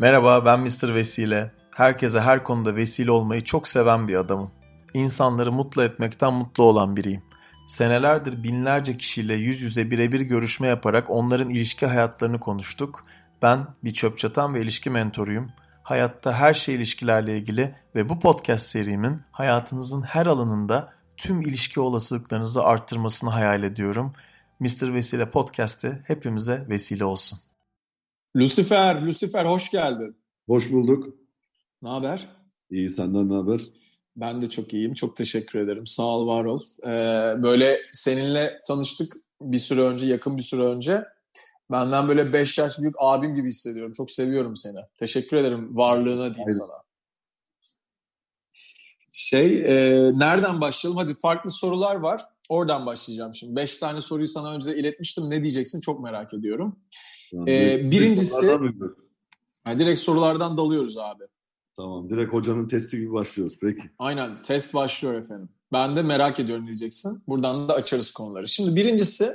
Merhaba ben Mr. Vesile. Herkese her konuda vesile olmayı çok seven bir adamım. İnsanları mutlu etmekten mutlu olan biriyim. Senelerdir binlerce kişiyle yüz yüze birebir görüşme yaparak onların ilişki hayatlarını konuştuk. Ben bir çöp çatan ve ilişki mentoruyum. Hayatta her şey ilişkilerle ilgili ve bu podcast serimin hayatınızın her alanında tüm ilişki olasılıklarınızı arttırmasını hayal ediyorum. Mr. Vesile Podcast'ı hepimize vesile olsun. Lucifer, Lucifer hoş geldin. Hoş bulduk. Ne haber? İyi, senden ne haber? Ben de çok iyiyim. Çok teşekkür ederim. Sağ ol, var ol. Ee, böyle seninle tanıştık bir süre önce, yakın bir süre önce. Benden böyle 5 yaş büyük abim gibi hissediyorum. Çok seviyorum seni. Teşekkür ederim varlığına diyeyim Aynen. sana. Şey, e, nereden başlayalım? Hadi farklı sorular var. Oradan başlayacağım şimdi. Beş tane soruyu sana önce iletmiştim. Ne diyeceksin çok merak ediyorum. Ee, birincisi... Yani direkt sorulardan dalıyoruz abi. Tamam. Direkt hocanın testi gibi başlıyoruz. Peki. Aynen. Test başlıyor efendim. Ben de merak ediyorum diyeceksin. Buradan da açarız konuları. Şimdi birincisi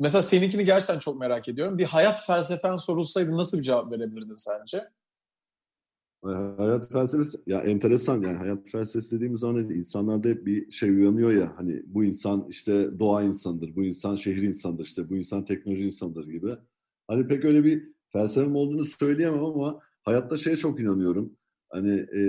mesela seninkini gerçekten çok merak ediyorum. Bir hayat felsefen sorulsaydı nasıl bir cevap verebilirdin sence? Hayat felsefesi ya enteresan yani hayat felsefesi dediğimiz zaman hani insanlarda hep bir şey uyanıyor ya hani bu insan işte doğa insanıdır, bu insan şehir insanıdır, işte bu insan teknoloji insanıdır gibi. Hani pek öyle bir felsefem olduğunu söyleyemem ama hayatta şeye çok inanıyorum. Hani e,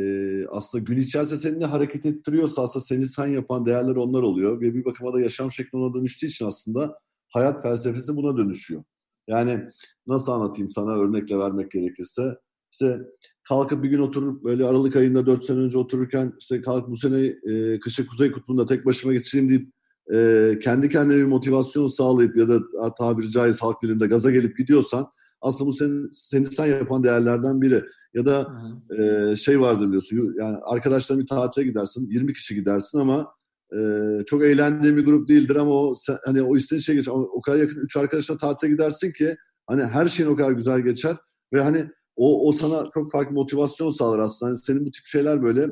aslında gün içerisinde seni ne hareket ettiriyorsa aslında seni sen yapan değerler onlar oluyor. Ve bir bakıma da yaşam şekli ona dönüştüğü için aslında hayat felsefesi buna dönüşüyor. Yani nasıl anlatayım sana örnekle vermek gerekirse. İşte kalkıp bir gün oturup böyle Aralık ayında 4 sene önce otururken işte kalk bu sene e, kışı Kuzey Kutbu'nda tek başıma geçireyim deyip e, kendi kendine bir motivasyon sağlayıp ya da tabiri caiz halk dilinde gaza gelip gidiyorsan aslında bu seni, seni sen yapan değerlerden biri. Ya da e, şey vardır diyorsun yani arkadaşlarla bir tatile gidersin 20 kişi gidersin ama e, çok eğlendiğin bir grup değildir ama o sen, hani o istediğin şey geçer. O kadar yakın 3 arkadaşla tatile gidersin ki hani her şeyin o kadar güzel geçer ve hani o, o sana çok farklı motivasyon sağlar aslında. Hani senin bu tip şeyler böyle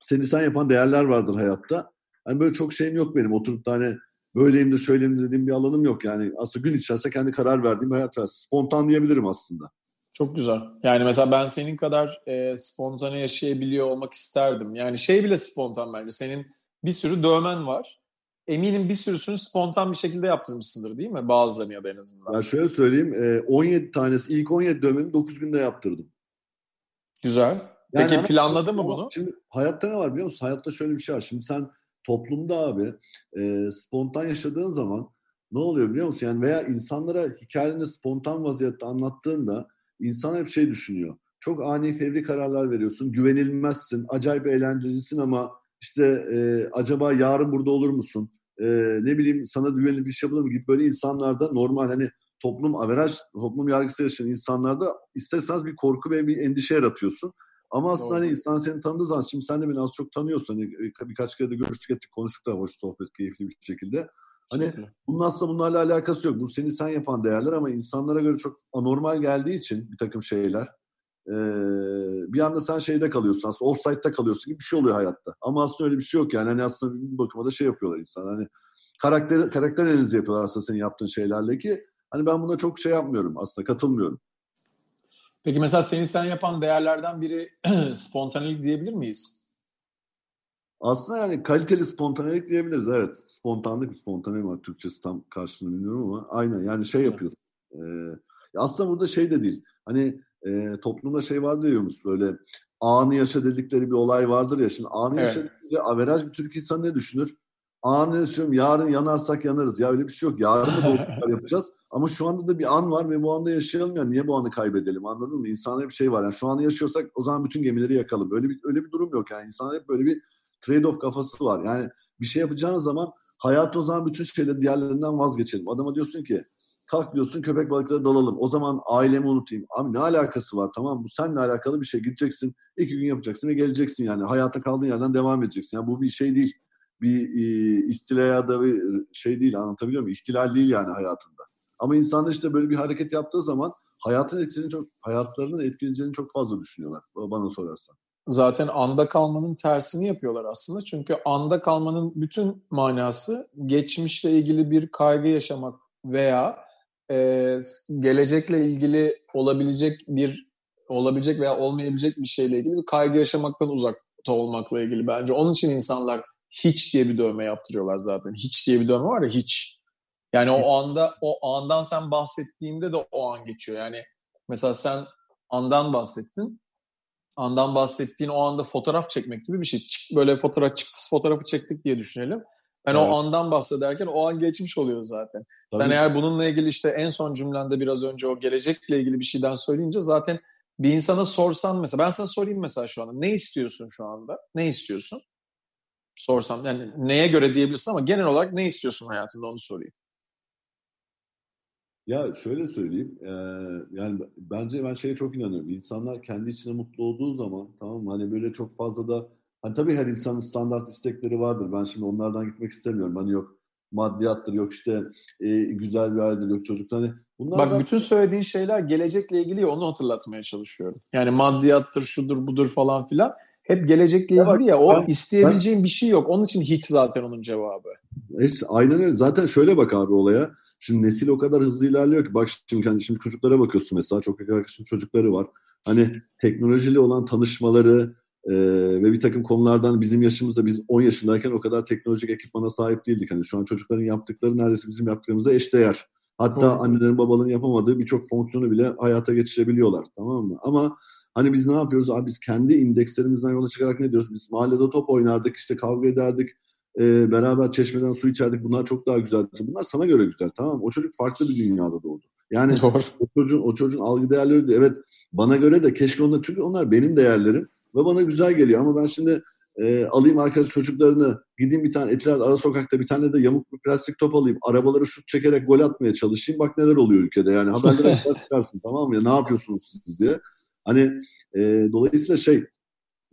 seni sen yapan değerler vardır hayatta. Hani böyle çok şeyim yok benim. Oturup da hani böyleyim de şöyleyim dediğim bir alanım yok. Yani aslında gün içerisinde kendi karar verdiğim bir hayat var. Spontan diyebilirim aslında. Çok güzel. Yani mesela ben senin kadar e, spontane yaşayabiliyor olmak isterdim. Yani şey bile spontan bence. Senin bir sürü dövmen var. Eminim bir sürüsünü spontan bir şekilde yaptırmışsındır değil mi? Bazılarını ya da en azından. Ya şöyle söyleyeyim. 17 tanesi, ilk 17 dövmemi 9 günde yaptırdım. Güzel. Peki yani planladı mı bunu? Şimdi hayatta ne var biliyor musun? Hayatta şöyle bir şey var. Şimdi sen toplumda abi e, spontan yaşadığın zaman ne oluyor biliyor musun? Yani veya insanlara hikayeni spontan vaziyette anlattığında insan hep şey düşünüyor. Çok ani fevri kararlar veriyorsun. Güvenilmezsin. Acayip eğlencelisin ama işte e, acaba yarın burada olur musun? E, ne bileyim sana güvenli bir şey yapılır mı gibi böyle insanlarda normal hani toplum averaj, toplum yargısı yaşayan insanlarda isterseniz bir korku ve bir endişe yaratıyorsun. Ama aslında hani insan seni tanıdığı zaman şimdi sen de beni az çok tanıyorsun. Hani birkaç kere de görüştük ettik konuştuk da hoş sohbet keyifli bir şekilde. Hani bunun aslında bunlarla alakası yok. Bu seni sen yapan değerler ama insanlara göre çok anormal geldiği için bir takım şeyler. Ee, bir anda sen şeyde kalıyorsun aslında offside'da kalıyorsun gibi bir şey oluyor hayatta. Ama aslında öyle bir şey yok yani. Hani aslında bir bakıma da şey yapıyorlar insan. Hani karakter, karakter analizi yapıyorlar aslında senin yaptığın şeylerle ki hani ben buna çok şey yapmıyorum aslında katılmıyorum. Peki mesela seni sen yapan değerlerden biri spontanelik diyebilir miyiz? Aslında yani kaliteli spontanelik diyebiliriz evet. Spontanlık, spontane var Türkçesi tam karşılığını bilmiyorum ama aynen yani şey yapıyorsun. Ee, aslında burada şey de değil. Hani e, toplumda şey var diyormuş böyle anı yaşa dedikleri bir olay vardır ya. Şimdi anı evet. yaşa averaj bir Türk insanı ne düşünür? Anı yaşıyorum yarın yanarsak yanarız. Ya öyle bir şey yok. Yarın da yapacağız. Ama şu anda da bir an var ve bu anda yaşayalım ya. Niye bu anı kaybedelim anladın mı? İnsanlar bir şey var. Yani şu anı yaşıyorsak o zaman bütün gemileri yakalım. Öyle bir öyle bir durum yok yani. İnsanlar hep böyle bir trade-off kafası var. Yani bir şey yapacağın zaman hayat o zaman bütün şeyleri diğerlerinden vazgeçelim. Adama diyorsun ki kalk diyorsun köpek balıkları dalalım. O zaman ailemi unutayım. Abi ne alakası var tamam bu seninle alakalı bir şey. Gideceksin iki gün yapacaksın ve geleceksin yani. Hayata kaldığın yerden devam edeceksin. Yani bu bir şey değil. Bir e, istila ya da bir şey değil anlatabiliyor muyum? İhtilal değil yani hayatında. Ama insanlar işte böyle bir hareket yaptığı zaman hayatın etkileyeceğini çok, hayatlarının etkileyeceğini çok fazla düşünüyorlar bana sorarsan. Zaten anda kalmanın tersini yapıyorlar aslında. Çünkü anda kalmanın bütün manası geçmişle ilgili bir kaygı yaşamak veya e, gelecekle ilgili olabilecek bir olabilecek veya olmayabilecek bir şeyle ilgili bir kaygı yaşamaktan uzakta olmakla ilgili bence. Onun için insanlar hiç diye bir dövme yaptırıyorlar zaten. Hiç diye bir dövme var ya hiç. Yani o anda o andan sen bahsettiğinde de o an geçiyor. Yani mesela sen andan bahsettin. Andan bahsettiğin o anda fotoğraf çekmek gibi bir şey. Çık, böyle fotoğraf çıktısı fotoğrafı çektik diye düşünelim. Ben evet. o andan bahsederken o an geçmiş oluyor zaten. Tabii. Sen eğer bununla ilgili işte en son cümlende biraz önce o gelecekle ilgili bir şeyden söyleyince zaten bir insana sorsan mesela ben sana sorayım mesela şu anda ne istiyorsun şu anda? Ne istiyorsun? Sorsam yani neye göre diyebilirsin ama genel olarak ne istiyorsun hayatında onu sorayım. Ya şöyle söyleyeyim, e, yani bence ben şeye çok inanıyorum. İnsanlar kendi içine mutlu olduğu zaman, tamam mı? Hani böyle çok fazla da, hani tabii her insanın standart istekleri vardır. Ben şimdi onlardan gitmek istemiyorum. Hani yok maddiyattır, yok işte e, güzel bir ailedir, yok çocuk. Hani bunlar Bak bütün söylediğin şeyler gelecekle ilgili onu hatırlatmaya çalışıyorum. Yani maddiyattır, şudur, budur falan filan. Hep gelecekle ilgili ya, ya o ben, isteyebileceğin ben, bir şey yok. Onun için hiç zaten onun cevabı. İşte, aynen öyle. Zaten şöyle bak abi olaya Şimdi nesil o kadar hızlı ilerliyor ki bak şimdi, hani şimdi çocuklara bakıyorsun mesela çok yakın çocukları var. Hani teknolojiyle olan tanışmaları e, ve bir takım konulardan bizim yaşımızda biz 10 yaşındayken o kadar teknolojik ekipmana sahip değildik. Hani şu an çocukların yaptıkları neredeyse bizim yaptığımıza eşdeğer. Hatta Doğru. annelerin babaların yapamadığı birçok fonksiyonu bile hayata geçirebiliyorlar tamam mı? Ama hani biz ne yapıyoruz abi biz kendi indekslerimizden yola çıkarak ne diyoruz? Biz mahallede top oynardık işte kavga ederdik e, beraber çeşmeden su içerdik. Bunlar çok daha güzel. Bunlar sana göre güzel tamam? O çocuk farklı bir dünyada doğdu. Yani Doğru. o çocuğun, o çocuğun algı değerleri de evet bana göre de keşke onlar çünkü onlar benim değerlerim ve bana güzel geliyor ama ben şimdi e, alayım arkadaş çocuklarını gideyim bir tane etiler ara sokakta bir tane de yamuk bir plastik top alayım arabaları şut çekerek gol atmaya çalışayım bak neler oluyor ülkede yani haberlere çıkarsın tamam mı ya ne yapıyorsunuz siz diye hani e, dolayısıyla şey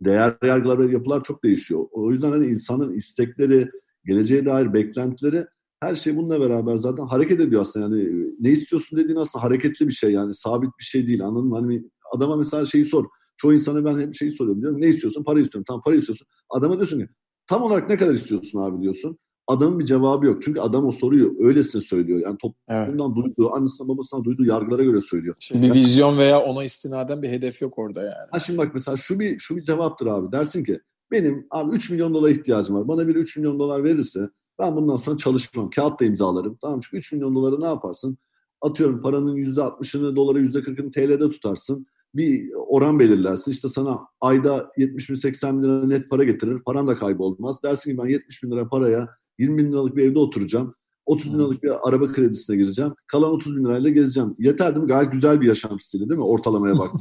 değer yargılar ve yapılar çok değişiyor. O yüzden hani insanın istekleri, geleceğe dair beklentileri her şey bununla beraber zaten hareket ediyor aslında. Yani ne istiyorsun dediğin aslında hareketli bir şey yani sabit bir şey değil anladın mı? Hani adama mesela şeyi sor. Çoğu insana ben hep şeyi soruyorum. Diyorum, ne istiyorsun? Para istiyorum. Tamam para istiyorsun. Adama diyorsun ki tam olarak ne kadar istiyorsun abi diyorsun. Adamın bir cevabı yok. Çünkü adam o soruyu öylesine söylüyor. Yani toplumdan evet. duyduğu, annesinden babasından duyduğu yargılara göre söylüyor. Şimdi yani, vizyon veya ona istinaden bir hedef yok orada yani. Ha şimdi bak mesela şu bir şu bir cevaptır abi. Dersin ki benim abi 3 milyon dolar ihtiyacım var. Bana bir 3 milyon dolar verirse ben bundan sonra çalışmam. Kağıt da imzalarım. Tamam çünkü 3 milyon doları ne yaparsın? Atıyorum paranın %60'ını doları %40'ını TL'de tutarsın. Bir oran belirlersin. İşte sana ayda 70 bin 80 bin lira net para getirir. Paran da kaybolmaz. Dersin ki ben 70 bin lira paraya 20 bin liralık bir evde oturacağım. 30 bin liralık bir araba kredisine gireceğim. Kalan 30 bin lirayla gezeceğim. Yeter değil mi? Gayet güzel bir yaşam stili değil mi? Ortalamaya baktığın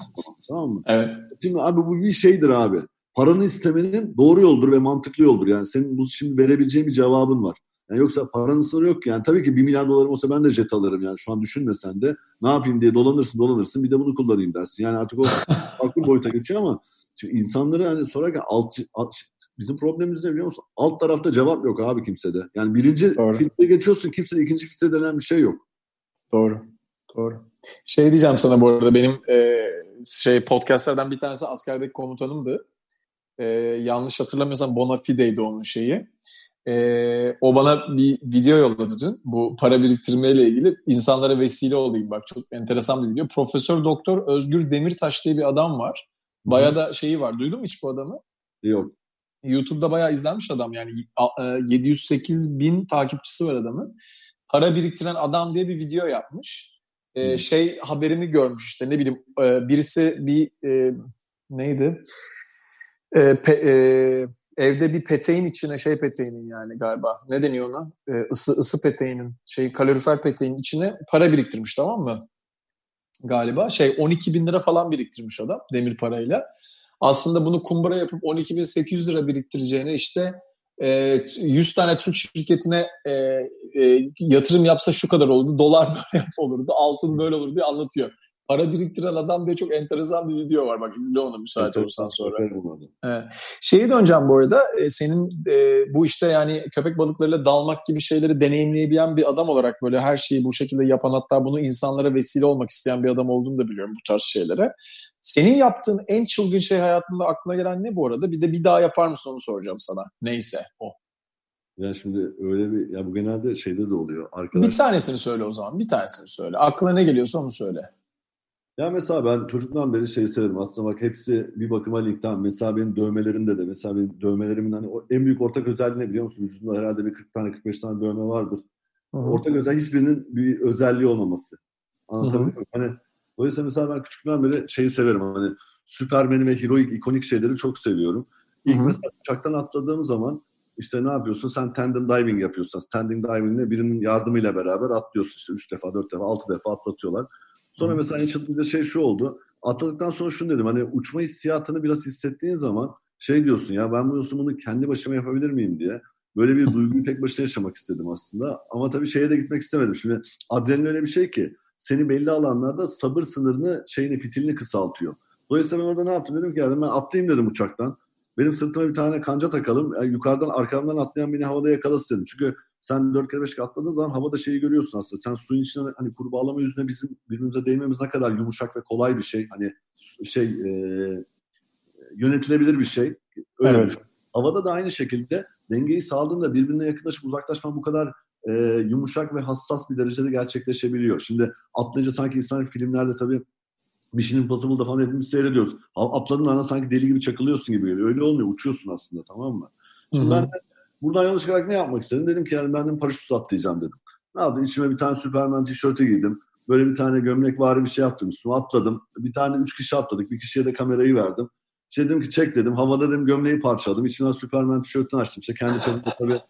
tamam mı? Evet. Şimdi abi bu bir şeydir abi. Paranı istemenin doğru yoldur ve mantıklı yoldur. Yani senin bu şimdi verebileceğin bir cevabın var. Yani yoksa paranın sınırı yok ki. Yani tabii ki 1 milyar dolarım olsa ben de jet alırım yani. Şu an düşünmesen de ne yapayım diye dolanırsın dolanırsın bir de bunu kullanayım dersin. Yani artık o farklı boyuta geçiyor ama çünkü insanları hani sorarken alt, alt, Bizim problemimiz ne biliyor musun? Alt tarafta cevap yok abi kimsede. Yani birinci Doğru. filtre geçiyorsun kimsede ikinci filtre denen bir şey yok. Doğru. Doğru. Şey diyeceğim sana bu arada benim e, şey podcastlerden bir tanesi askerdeki komutanımdı. E, yanlış hatırlamıyorsam Bonafide'ydi onun şeyi. E, o bana bir video yolladı dün. Bu para biriktirmeyle ilgili insanlara vesile olayım. Bak çok enteresan bir video. Profesör Doktor Özgür Demirtaş diye bir adam var. Baya da şeyi var. Duydun mu hiç bu adamı? Yok. YouTube'da bayağı izlenmiş adam yani 708 e, bin takipçisi var adamın. Para biriktiren adam diye bir video yapmış. Ee, şey haberini görmüş işte ne bileyim e, birisi bir e, neydi? E, pe, e, evde bir peteğin içine şey peteğinin yani galiba ne deniyor ona? E, ısı, ısı peteğinin şey kalorifer peteğin içine para biriktirmiş tamam mı? Galiba şey 12 bin lira falan biriktirmiş adam demir parayla aslında bunu kumbara yapıp 12.800 lira biriktireceğine işte 100 e, tane Türk şirketine e, e, yatırım yapsa şu kadar olurdu, dolar böyle olurdu, altın böyle olurdu diye anlatıyor. Para biriktiren adam diye çok enteresan bir video var. Bak izle onu müsait evet, olursan sonra. Evet. Şeyi döneceğim bu arada. Senin bu işte yani köpek balıklarıyla dalmak gibi şeyleri deneyimleyebilen bir adam olarak böyle her şeyi bu şekilde yapan hatta bunu insanlara vesile olmak isteyen bir adam olduğunu da biliyorum bu tarz şeylere. Senin yaptığın en çılgın şey hayatında aklına gelen ne bu arada? Bir de bir daha yapar mısın onu soracağım sana. Neyse o. Ya şimdi öyle bir ya bu genelde şeyde de oluyor. Arkadaş... Bir tanesini söyle o zaman. Bir tanesini söyle. Aklına ne geliyorsa onu söyle. Ya mesela ben çocuktan beri şey severim. Aslında bak hepsi bir bakıma linkten. Mesela benim dövmelerimde de. Mesela benim dövmelerimin hani en büyük ortak özelliği ne biliyor musun? Vücudumda herhalde bir 40 tane 45 tane dövme vardır. Hı-hı. Ortak özelliği hiçbirinin bir özelliği olmaması. Anlatabiliyor muyum? Hani dolayısıyla mesela ben küçükten beri şeyi severim. Hani Süpermen'i ve heroik, ikonik şeyleri çok seviyorum. İlk Hı-hı. mesela uçaktan atladığım zaman işte ne yapıyorsun? Sen tandem diving yapıyorsun. Tandem diving'de birinin yardımıyla beraber atlıyorsun. işte 3 defa, 4 defa, 6 defa atlatıyorlar. Sonra mesela en çılgınca şey şu oldu. Atladıktan sonra şunu dedim. Hani uçma hissiyatını biraz hissettiğin zaman şey diyorsun ya ben diyorsun bunu kendi başıma yapabilir miyim diye. Böyle bir duyguyu tek başına yaşamak istedim aslında. Ama tabii şeye de gitmek istemedim. Şimdi adrenalin öyle bir şey ki seni belli alanlarda sabır sınırını, şeyini, fitilini kısaltıyor. Dolayısıyla ben orada ne yaptım? Dedim ki yani ben atlayayım dedim uçaktan. Benim sırtıma bir tane kanca takalım. Yani yukarıdan arkamdan atlayan beni havada yakalasın dedim. Çünkü sen dört kere beş kere atladığın zaman havada şeyi görüyorsun aslında. Sen suyun içine hani kurbağalama yüzüne bizim birbirimize değmemiz ne kadar yumuşak ve kolay bir şey. Hani şey e, yönetilebilir bir şey. Öyle evet. düşün. Havada da aynı şekilde dengeyi sağladığında birbirine yakınlaşıp uzaklaşman bu kadar e, yumuşak ve hassas bir derecede gerçekleşebiliyor. Şimdi atlayınca sanki insan filmlerde tabii Mission Impossible'da falan hepimiz seyrediyoruz. Atladığın anda sanki deli gibi çakılıyorsun gibi geliyor. Öyle olmuyor. Uçuyorsun aslında tamam mı? Şimdi Hı-hı. ben de buradan yola çıkarak ne yapmak istedim? Dedim ki yani ben de paraşüt atlayacağım dedim. Ne yaptım? İçime bir tane Superman tişörtü giydim. Böyle bir tane gömlek var bir şey yaptım üstüme atladım. Bir tane üç kişi atladık. Bir kişiye de kamerayı verdim. Şey dedim ki çek dedim. Havada dedim gömleği parçaladım. İçinden Superman tişörtünü açtım. İşte kendi çapımda tabii.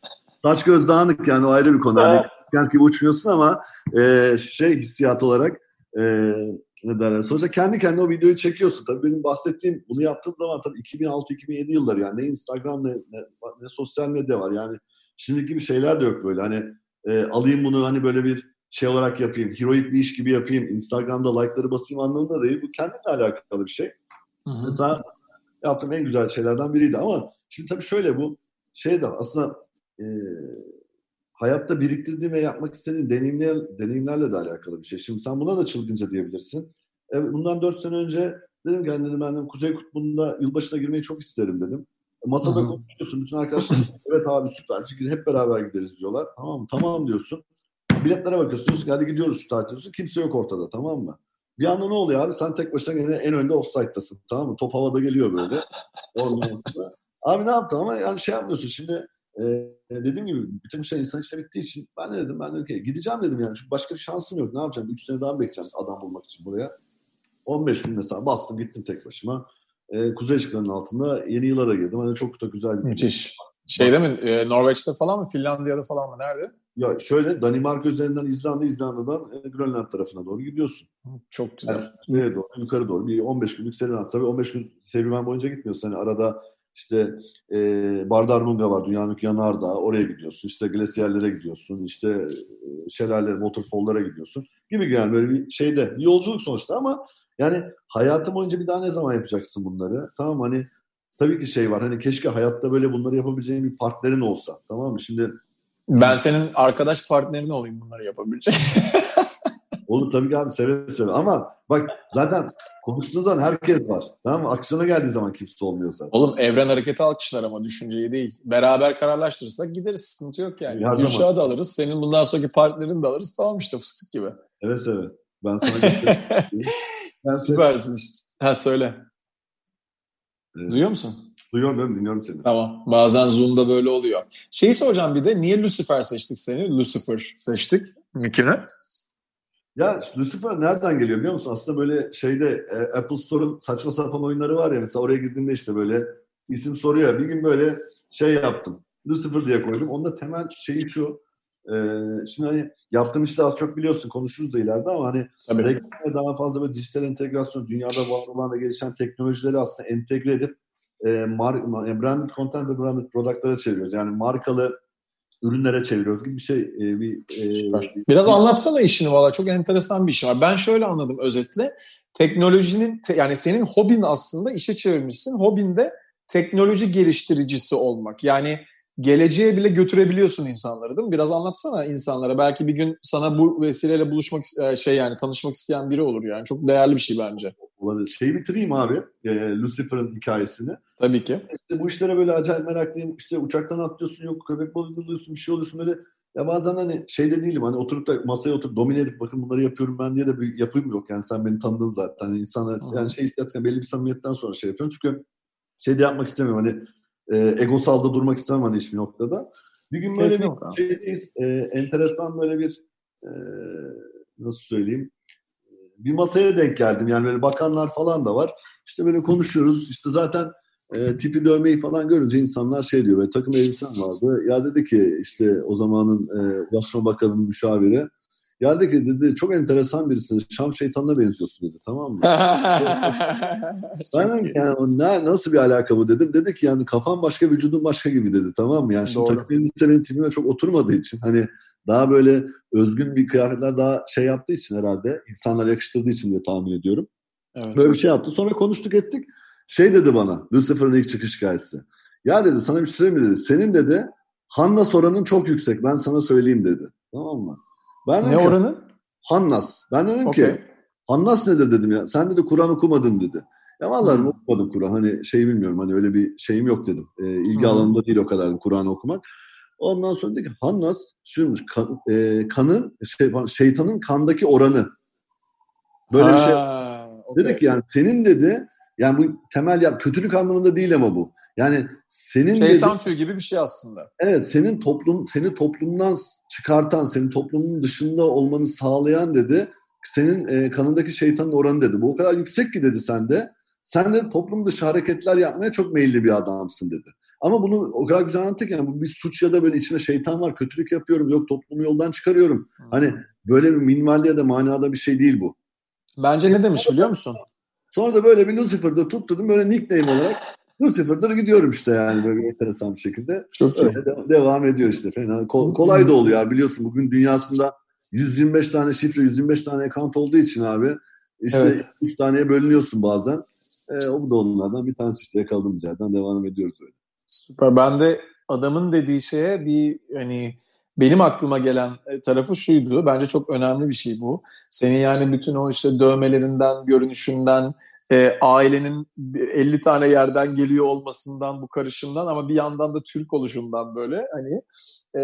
Saç göz dağınık yani o ayrı bir konu. Hani kent gibi uçmuyorsun ama e, şey hissiyat olarak e, ne derler. Sonuçta kendi kendine o videoyu çekiyorsun. Tabii benim bahsettiğim bunu yaptığım zaman tabii 2006-2007 yılları yani ne Instagram ne, ne, ne sosyal medya var. Yani şimdiki gibi şeyler de yok böyle. Hani e, alayım bunu hani böyle bir şey olarak yapayım, heroik bir iş gibi yapayım, Instagram'da like'ları basayım anlamında değil. Bu kendinle alakalı bir şey. Hı hı. Mesela yaptığım en güzel şeylerden biriydi ama şimdi tabii şöyle bu şey de aslında e, hayatta biriktirdiğin ve yapmak istediğin deneyimler, deneyimlerle de alakalı bir şey. Şimdi sen buna da çılgınca diyebilirsin. E, bundan dört sene önce dedim ki dedim, ben dedim, Kuzey Kutbu'nda yılbaşına girmeyi çok isterim dedim. E, masada konuşuyorsun. Bütün arkadaşlar evet abi süper fikir hep beraber gideriz diyorlar. Tamam Tamam diyorsun. Biletlere bakıyorsun. Diyorsun ki hadi gidiyoruz şu tatil diyorsun. Kimse yok ortada tamam mı? Bir anda ne oluyor abi? Sen tek başına gene en önde offside'tasın. Tamam mı? Top havada geliyor böyle. abi ne yaptın ama yani şey yapmıyorsun. Şimdi ee, dediğim gibi bütün şey insan işte bittiği için ben ne dedim? Ben dedim ki gideceğim dedim yani. Çünkü başka bir şansım yok. Ne yapacağım? 3 sene daha bekleyeceğim adam bulmak için buraya. 15 gün mesela bastım gittim tek başıma. Ee, Kuzey ışıklarının altında yeni yıla da girdim. Hani çok da güzel bir Müthiş. Şeyde mi? E, Norveç'te falan mı? Finlandiya'da falan mı? Nerede? Ya şöyle Danimarka üzerinden İzlanda, İzlanda'dan e, Grönland tarafına doğru gidiyorsun. Çok güzel. Yani, doğru, yukarı doğru. Bir 15 günlük serüven. Tabii 15 gün serüven boyunca gitmiyorsun. Hani arada işte e, Bardarmunga var, dünyanın yanardağı. Oraya gidiyorsun. İşte glasyerlere gidiyorsun. İşte e, şelaleler, waterfall'lara gidiyorsun. Gibi yani böyle bir şeyde. Bir yolculuk sonuçta ama yani hayatım boyunca bir daha ne zaman yapacaksın bunları? Tamam hani tabii ki şey var. Hani keşke hayatta böyle bunları yapabileceğin bir partnerin olsa. Tamam mı? Şimdi ben senin arkadaş partnerin olayım bunları yapabilecek. Olur tabii ki abi seve seve. Ama bak zaten konuştuğun zaman herkes var. Tamam mı? Aksiyona geldiği zaman kimse olmuyor zaten. Oğlum evren hareketi alkışlar ama düşünceyi değil. Beraber kararlaştırırsak gideriz. Sıkıntı yok yani. Her Gülşah'ı da alırız. Senin bundan sonraki partnerini de alırız. Tamam işte fıstık gibi. Evet evet. Ben sana ben Süpersin. Ha söyle. Evet. Duyuyor musun? Duyuyorum, dinliyorum seni. Tamam. Bazen Zoom'da böyle oluyor. Şeyi soracağım bir de. Niye Lucifer seçtik seni? Lucifer seçtik. Nickini. Ya Lucifer nereden geliyor biliyor musun? Aslında böyle şeyde e, Apple Store'un saçma sapan oyunları var ya mesela oraya girdiğimde işte böyle isim soruyor. Bir gün böyle şey yaptım. Lucifer diye koydum. Onda temel şeyi şu. E, şimdi hani yaptığım işte az çok biliyorsun konuşuruz da ileride ama hani daha fazla böyle dijital entegrasyon dünyada var olan ve gelişen teknolojileri aslında entegre edip e, mar, branded content ve branded product'lara çeviriyoruz. Yani markalı ürünlere çeviriyoruz gibi bir şey. E, bir, e, Biraz bir... anlatsana işini valla çok enteresan bir şey var. Ben şöyle anladım özetle. Teknolojinin te, yani senin hobin aslında işe çevirmişsin. Hobin de teknoloji geliştiricisi olmak. Yani geleceğe bile götürebiliyorsun insanları değil mi? Biraz anlatsana insanlara. Belki bir gün sana bu vesileyle buluşmak e, şey yani tanışmak isteyen biri olur yani. Çok değerli bir şey bence. Olabilir. Şeyi bitireyim abi. E, Lucifer'ın hikayesini. Tabii ki. İşte bu işlere böyle acayip meraklıyım. İşte uçaktan atlıyorsun yok köpek balığı buluyorsun bir şey oluyorsun böyle Ya bazen hani şey de değilim hani oturup da masaya oturup domine edip bakın bunları yapıyorum ben diye de bir yapım yok. Yani sen beni tanıdın zaten. Hani insanlar Hı. yani şey isterken belli bir samimiyetten sonra şey yapıyorum. Çünkü şey de yapmak istemiyorum hani e, egosalda durmak istemem hani hiçbir noktada. Bir gün böyle Kesin bir şeydeyiz. E, enteresan böyle bir e, nasıl söyleyeyim bir masaya denk geldim. Yani böyle bakanlar falan da var. İşte böyle konuşuyoruz. İşte zaten e, tipi dövmeyi falan görünce insanlar şey diyor. Böyle takım elbisen vardı. Ya dedi ki işte o zamanın e, Başkan Bakanı'nın müşaviri. Dedi ki dedi çok enteresan birisin. Şam şeytanına benziyorsun dedi. Tamam mı? ben dedim yani ne, nasıl bir alaka bu dedim. Dedi ki yani kafan başka vücudun başka gibi dedi. Tamam mı? Yani şimdi takım elbisenin tipime çok oturmadığı için hani daha böyle özgün bir kıyafetler daha şey yaptığı için herhalde insanlar yakıştırdığı için diye tahmin ediyorum. Evet. Böyle bir şey yaptı. Sonra konuştuk ettik. Şey dedi bana Lucifer'ın ilk çıkış hikayesi. Ya dedi sana bir şey söyleyeyim dedi. Senin dedi Hannas oranın çok yüksek. Ben sana söyleyeyim dedi. Tamam mı? Ben ne ki, oranın? Hannas. Ben dedim okay. ki Hannas nedir dedim ya. Sen dedi Kur'an okumadın dedi. Ya vallahi hmm. okumadım Kur'an. Hani şey bilmiyorum hani öyle bir şeyim yok dedim. E, ilgi hmm. alanında değil o kadar Kur'an okumak. Ondan sonra dedi ki Hannas şuymuş kan, e, kanın şey, şeytanın kandaki oranı. Böyle ha, bir şey. Okay. Dedi ki yani senin dedi yani bu temel ya kötülük anlamında değil ama bu. Yani senin şeytan dedi, tüyü gibi bir şey aslında. Evet, senin toplum seni toplumdan çıkartan, senin toplumun dışında olmanı sağlayan dedi. Senin e, kanındaki şeytanın oranı dedi. Bu o kadar yüksek ki dedi sende. Sen de toplum dışı hareketler yapmaya çok meyilli bir adamsın dedi. Ama bunu o kadar güzel anlattık yani bu bir suç ya da böyle içinde şeytan var, kötülük yapıyorum, yok toplumu yoldan çıkarıyorum. Hmm. Hani böyle bir minvalde ya da manada bir şey değil bu. Bence ne demiş biliyor musun? Sonra da böyle bir Lucifer'da tutturdum böyle nickname olarak. Lucifer'da gidiyorum işte yani böyle enteresan bir şekilde. Çok Öyle de, devam ediyor işte. Fena. Kol, kolay da oluyor biliyorsun bugün dünyasında 125 tane şifre, 125 tane account olduğu için abi işte evet. 3 taneye bölünüyorsun bazen. E, o da onlardan bir tanesi işte yakaladığımız yerden devam ediyoruz öyle. Süper. Ben de adamın dediği şeye bir hani benim aklıma gelen e, tarafı şuydu. Bence çok önemli bir şey bu. Senin yani bütün o işte dövmelerinden, görünüşünden, e, ailenin 50 tane yerden geliyor olmasından, bu karışımdan ama bir yandan da Türk oluşundan böyle hani e,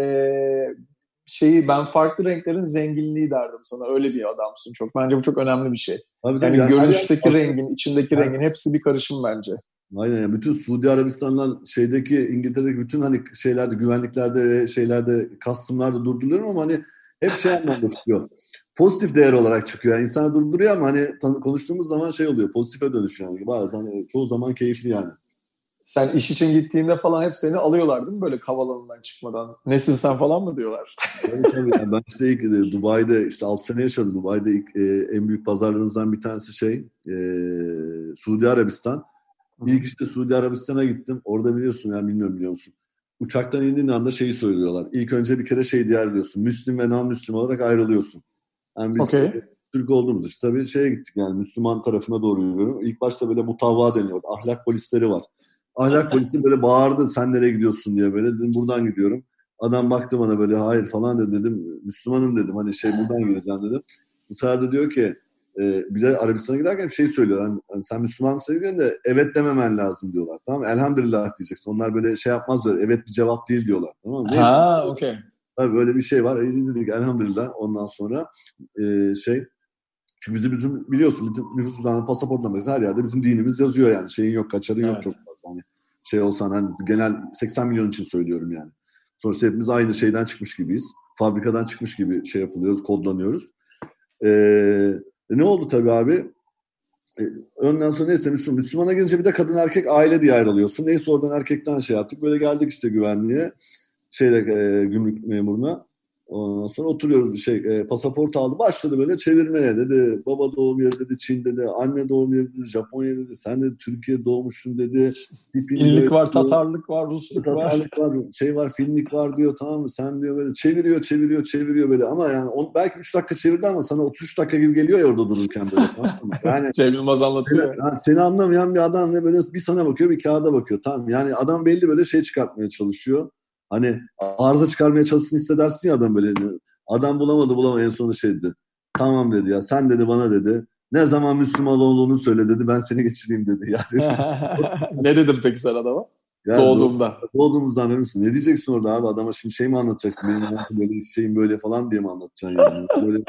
şeyi ben farklı renklerin zenginliği derdim sana. Öyle bir adamsın çok. Bence bu çok önemli bir şey. Tabii yani, yani görünüşteki rengin, içindeki yani. rengin hepsi bir karışım bence. Aynen yani bütün Suudi Arabistan'dan şeydeki İngiltere'deki bütün hani şeylerde güvenliklerde ve şeylerde kastımlarda durduruyor ama hani hep şey anlamda. Pozitif değer olarak çıkıyor. Yani insanı durduruyor ama hani konuştuğumuz zaman şey oluyor. Pozitife dönüşüyor yani. Bazen hani çoğu zaman keyifli yani. Sen iş için gittiğinde falan hep seni alıyorlar değil mi böyle havalanından çıkmadan? Nesin sen falan mı diyorlar? tabii tabii. Yani ben işte ilk e, Dubai'de işte 6 sene yaşadım. Dubai'de ilk, e, en büyük pazarlarımızdan bir tanesi şey e, Suudi Arabistan. İlk işte Suudi Arabistan'a gittim. Orada biliyorsun yani bilmiyorum biliyor musun? Uçaktan indiğin anda şeyi söylüyorlar. İlk önce bir kere şey diğerliyorsun. Müslüm ve non-Müslüm olarak ayrılıyorsun. Yani biz okay. Türk olduğumuz için tabii şeye gittik yani Müslüman tarafına doğru yürüyorum. İlk başta böyle mutavva deniyor. Ahlak polisleri var. Ahlak polisi böyle bağırdı sen nereye gidiyorsun diye böyle dedim buradan gidiyorum. Adam baktı bana böyle hayır falan dedi dedim. Müslümanım dedim hani şey buradan gideceğim dedim. Bu sefer de diyor ki e, bir de Arabistan'a giderken şey söylüyor. Yani, hani sen Müslüman mısın de evet dememen lazım diyorlar. Tamam? Elhamdülillah diyeceksin. Onlar böyle şey yapmazlar. Evet bir cevap değil diyorlar. Tamam mı? Ha okey. Tabii böyle bir şey var. E, dedik elhamdülillah. Ondan sonra e, şey çünkü bizim, bizim biliyorsun bizim nüfus pasaportla mesela her yerde bizim dinimiz yazıyor yani. Şeyin yok, kaçarın evet. yok çok fazla. Hani şey olsan hani genel 80 milyon için söylüyorum yani. Sonuçta hepimiz aynı şeyden çıkmış gibiyiz. Fabrikadan çıkmış gibi şey yapılıyoruz, kodlanıyoruz. Ee, ne oldu tabii abi? E, önden sonra neyse Müslüman. Müslümana gelince bir de kadın erkek aile diye ayrılıyorsun. Neyse oradan erkekten şey yaptık. Böyle geldik işte güvenliğe. Şeyde e, gümrük memuruna. Ondan sonra oturuyoruz şey e, pasaport aldı başladı böyle çevirmeye dedi baba doğum yeri dedi Çin dedi anne doğum yeri dedi Japonya dedi sen de Türkiye doğmuşsun dedi İllik var Tatarlık var Rusluk Tatarlık var. var şey var Finlik var diyor tamam mı sen diyor böyle çeviriyor çeviriyor çeviriyor böyle ama yani on, belki 3 dakika çevirdi ama sana 33 dakika gibi geliyor ya orada dururken böyle tamam mı? Yani, Cem Yılmaz anlatıyor. Seni, yani seni anlamayan bir adam ve böyle bir sana bakıyor bir kağıda bakıyor tamam yani adam belli böyle şey çıkartmaya çalışıyor Hani arıza çıkarmaya çalışsın hissedersin ya adam böyle. Adam bulamadı bulamadı en sonunda şey dedi. Tamam dedi ya sen dedi bana dedi. Ne zaman Müslüman olduğunu söyle dedi ben seni geçireyim dedi. Yani ne dedim peki sen adama? Yani Doğduğumda. Doğduğumuzdan misin? Ne diyeceksin orada abi? Adama şimdi şey mi anlatacaksın? Benim böyle şeyim böyle falan diye mi anlatacaksın yani? Böyle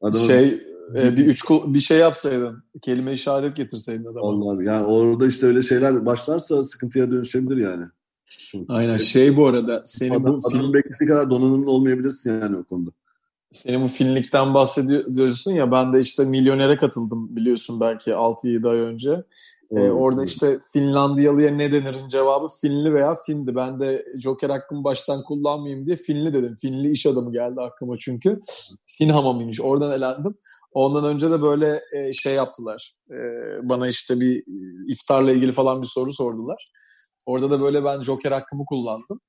adama... Şey e, bir üç bir şey yapsaydın. Kelime işaret getirseydin adama. Allah yani orada işte öyle şeyler başlarsa sıkıntıya dönüşebilir yani. Aynen şey bu arada senin adam, bu film beklediği kadar donanımlı olmayabilirsin yani o konuda. Senin bu filmlikten bahsediyorsun ya ben de işte Milyoner'e katıldım biliyorsun belki 6-7 ay önce. Ee, orada işte Finlandiyalıya ne denirin cevabı Finli veya Fin'di. Ben de Joker hakkımı baştan kullanmayayım diye Finli dedim. Finli iş adamı geldi aklıma çünkü. Fin hamamıymış. Oradan elendim. Ondan önce de böyle e, şey yaptılar. E, bana işte bir iftarla ilgili falan bir soru sordular. Orada da böyle ben Joker hakkımı kullandım.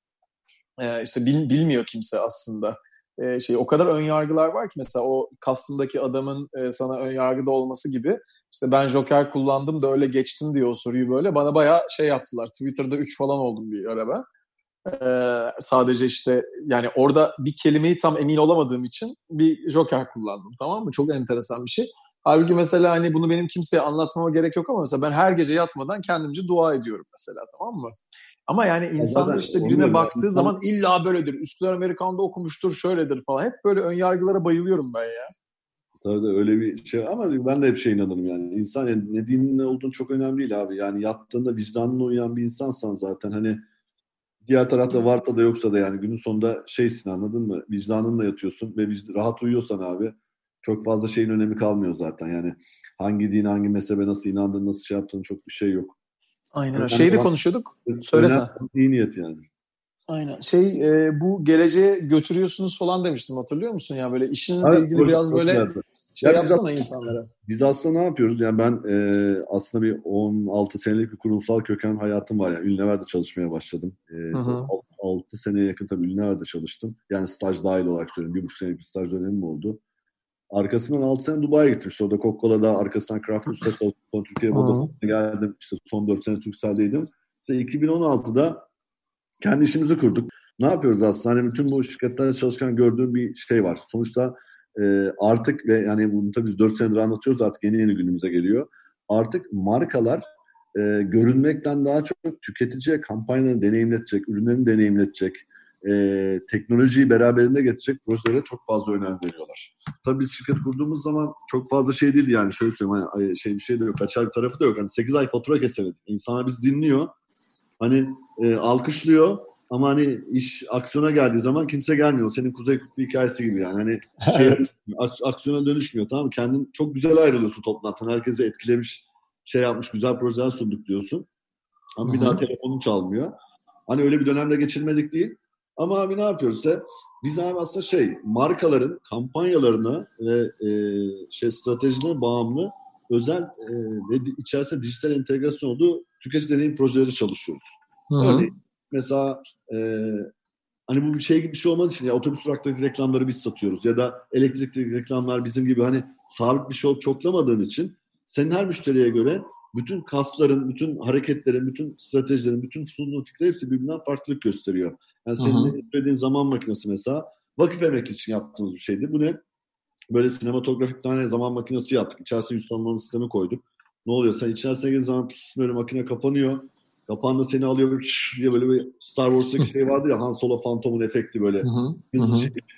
E, işte bil, bilmiyor kimse aslında. E, şey o kadar ön yargılar var ki mesela o kastındaki adamın e, sana ön yargıda olması gibi işte ben Joker kullandım da öyle geçtim diyor o soruyu böyle. Bana bayağı şey yaptılar. Twitter'da 3 falan oldum bir ara ben. Ee, sadece işte yani orada bir kelimeyi tam emin olamadığım için bir Joker kullandım tamam mı? Çok enteresan bir şey. Halbuki mesela hani bunu benim kimseye anlatmama gerek yok ama mesela ben her gece yatmadan kendimce dua ediyorum mesela tamam mı? Ama yani insanlar işte birine baktığı zaman illa böyledir. Üsküdar Amerikan'da okumuştur, şöyledir falan. Hep böyle ön yargılara bayılıyorum ben ya. Tabii de öyle bir şey ama ben de hep şey inanırım yani. İnsan yani ne dinin ne olduğunu çok önemli değil abi. Yani yattığında vicdanına uyan bir insansan zaten hani diğer tarafta varsa da yoksa da yani günün sonunda şeysin anladın mı? Vicdanınla yatıyorsun ve rahat uyuyorsan abi çok fazla şeyin önemi kalmıyor zaten. Yani hangi din, hangi mezhebe nasıl inandığın, nasıl şey yaptığın çok bir şey yok. Aynen öyle. Şeyi de konuşuyorduk. Söylesen. İyi niyet yani. Aynen. Şey e, bu geleceğe götürüyorsunuz falan demiştim hatırlıyor musun ya böyle işinle evet, ilgili biraz böyle nerede? şey ya yapsana biz, insanlara. Biz aslında ne yapıyoruz? Yani ben e, aslında bir 16 senelik bir kurumsal köken hayatım var. Yani Ünlüver'de çalışmaya başladım. E, hı hı. 6 seneye yakın tabii Ünlüver'de çalıştım. Yani staj dahil olarak söyleyeyim. Bir buçuk senelik bir staj dönemim oldu. Arkasından 6 sene Dubai'ye gittim. İşte orada Coca-Cola'da arkasından Craft Usta çalıştım. Türkiye Vodafone geldim. İşte son 4 sene Turkcell'deydim. İşte 2016'da kendi işimizi kurduk. Ne yapıyoruz aslında? Hani bütün bu şirketlerde çalışkan gördüğüm bir şey var. Sonuçta e, artık ve yani bunu tabii biz 4 senedir anlatıyoruz artık yeni yeni günümüze geliyor. Artık markalar e, görünmekten daha çok tüketiciye kampanyalarını deneyimletecek, ürünlerini deneyimletecek, e, teknolojiyi beraberinde getirecek projelere çok fazla önem veriyorlar. Tabii biz şirket kurduğumuz zaman çok fazla şey değil yani şöyle söyleyeyim hani şey bir şey de yok, kaçar bir tarafı da yok. Hani 8 ay fatura kesemedik. İnsanlar biz dinliyor hani e, alkışlıyor ama hani iş aksiyona geldiği zaman kimse gelmiyor. Senin Kuzey Kutbu hikayesi gibi yani. Hani şey, aksiyona dönüşmüyor tamam mı? Kendin çok güzel ayrılıyorsun toplantıdan. Herkese etkilemiş, şey yapmış, güzel projeler sunduk diyorsun. Ama Hı-hı. bir daha telefonun çalmıyor. Hani öyle bir dönemde geçirmedik değil. Ama abi ne yapıyoruz ise biz abi aslında şey markaların kampanyalarını ve e, şey stratejilerine bağımlı özel e, ve içerisinde dijital entegrasyon olduğu tüketici deneyim projeleri çalışıyoruz. Hı-hı. Örneğin mesela e, hani bu bir şey gibi bir şey olmadığı için ya otobüs duraktaki reklamları biz satıyoruz ya da elektrikli reklamlar bizim gibi hani sabit bir şey çoklamadığın için senin her müşteriye göre bütün kasların, bütün hareketlerin, bütün stratejilerin, bütün sunduğun fikirler hepsi birbirinden farklılık gösteriyor. Yani senin söylediğin zaman makinesi mesela vakıf emek için yaptığımız bir şeydi. Bu ne? Böyle sinematografik tane zaman makinesi yaptık. İçerisine yüz tanımlama sistemi koyduk. Ne oluyor? Sen içerisine girdiğin zaman pis böyle makine kapanıyor. Kapağında seni alıyor diye böyle bir Star Wars'taki şey vardı ya Han Solo Phantom'un efekti böyle.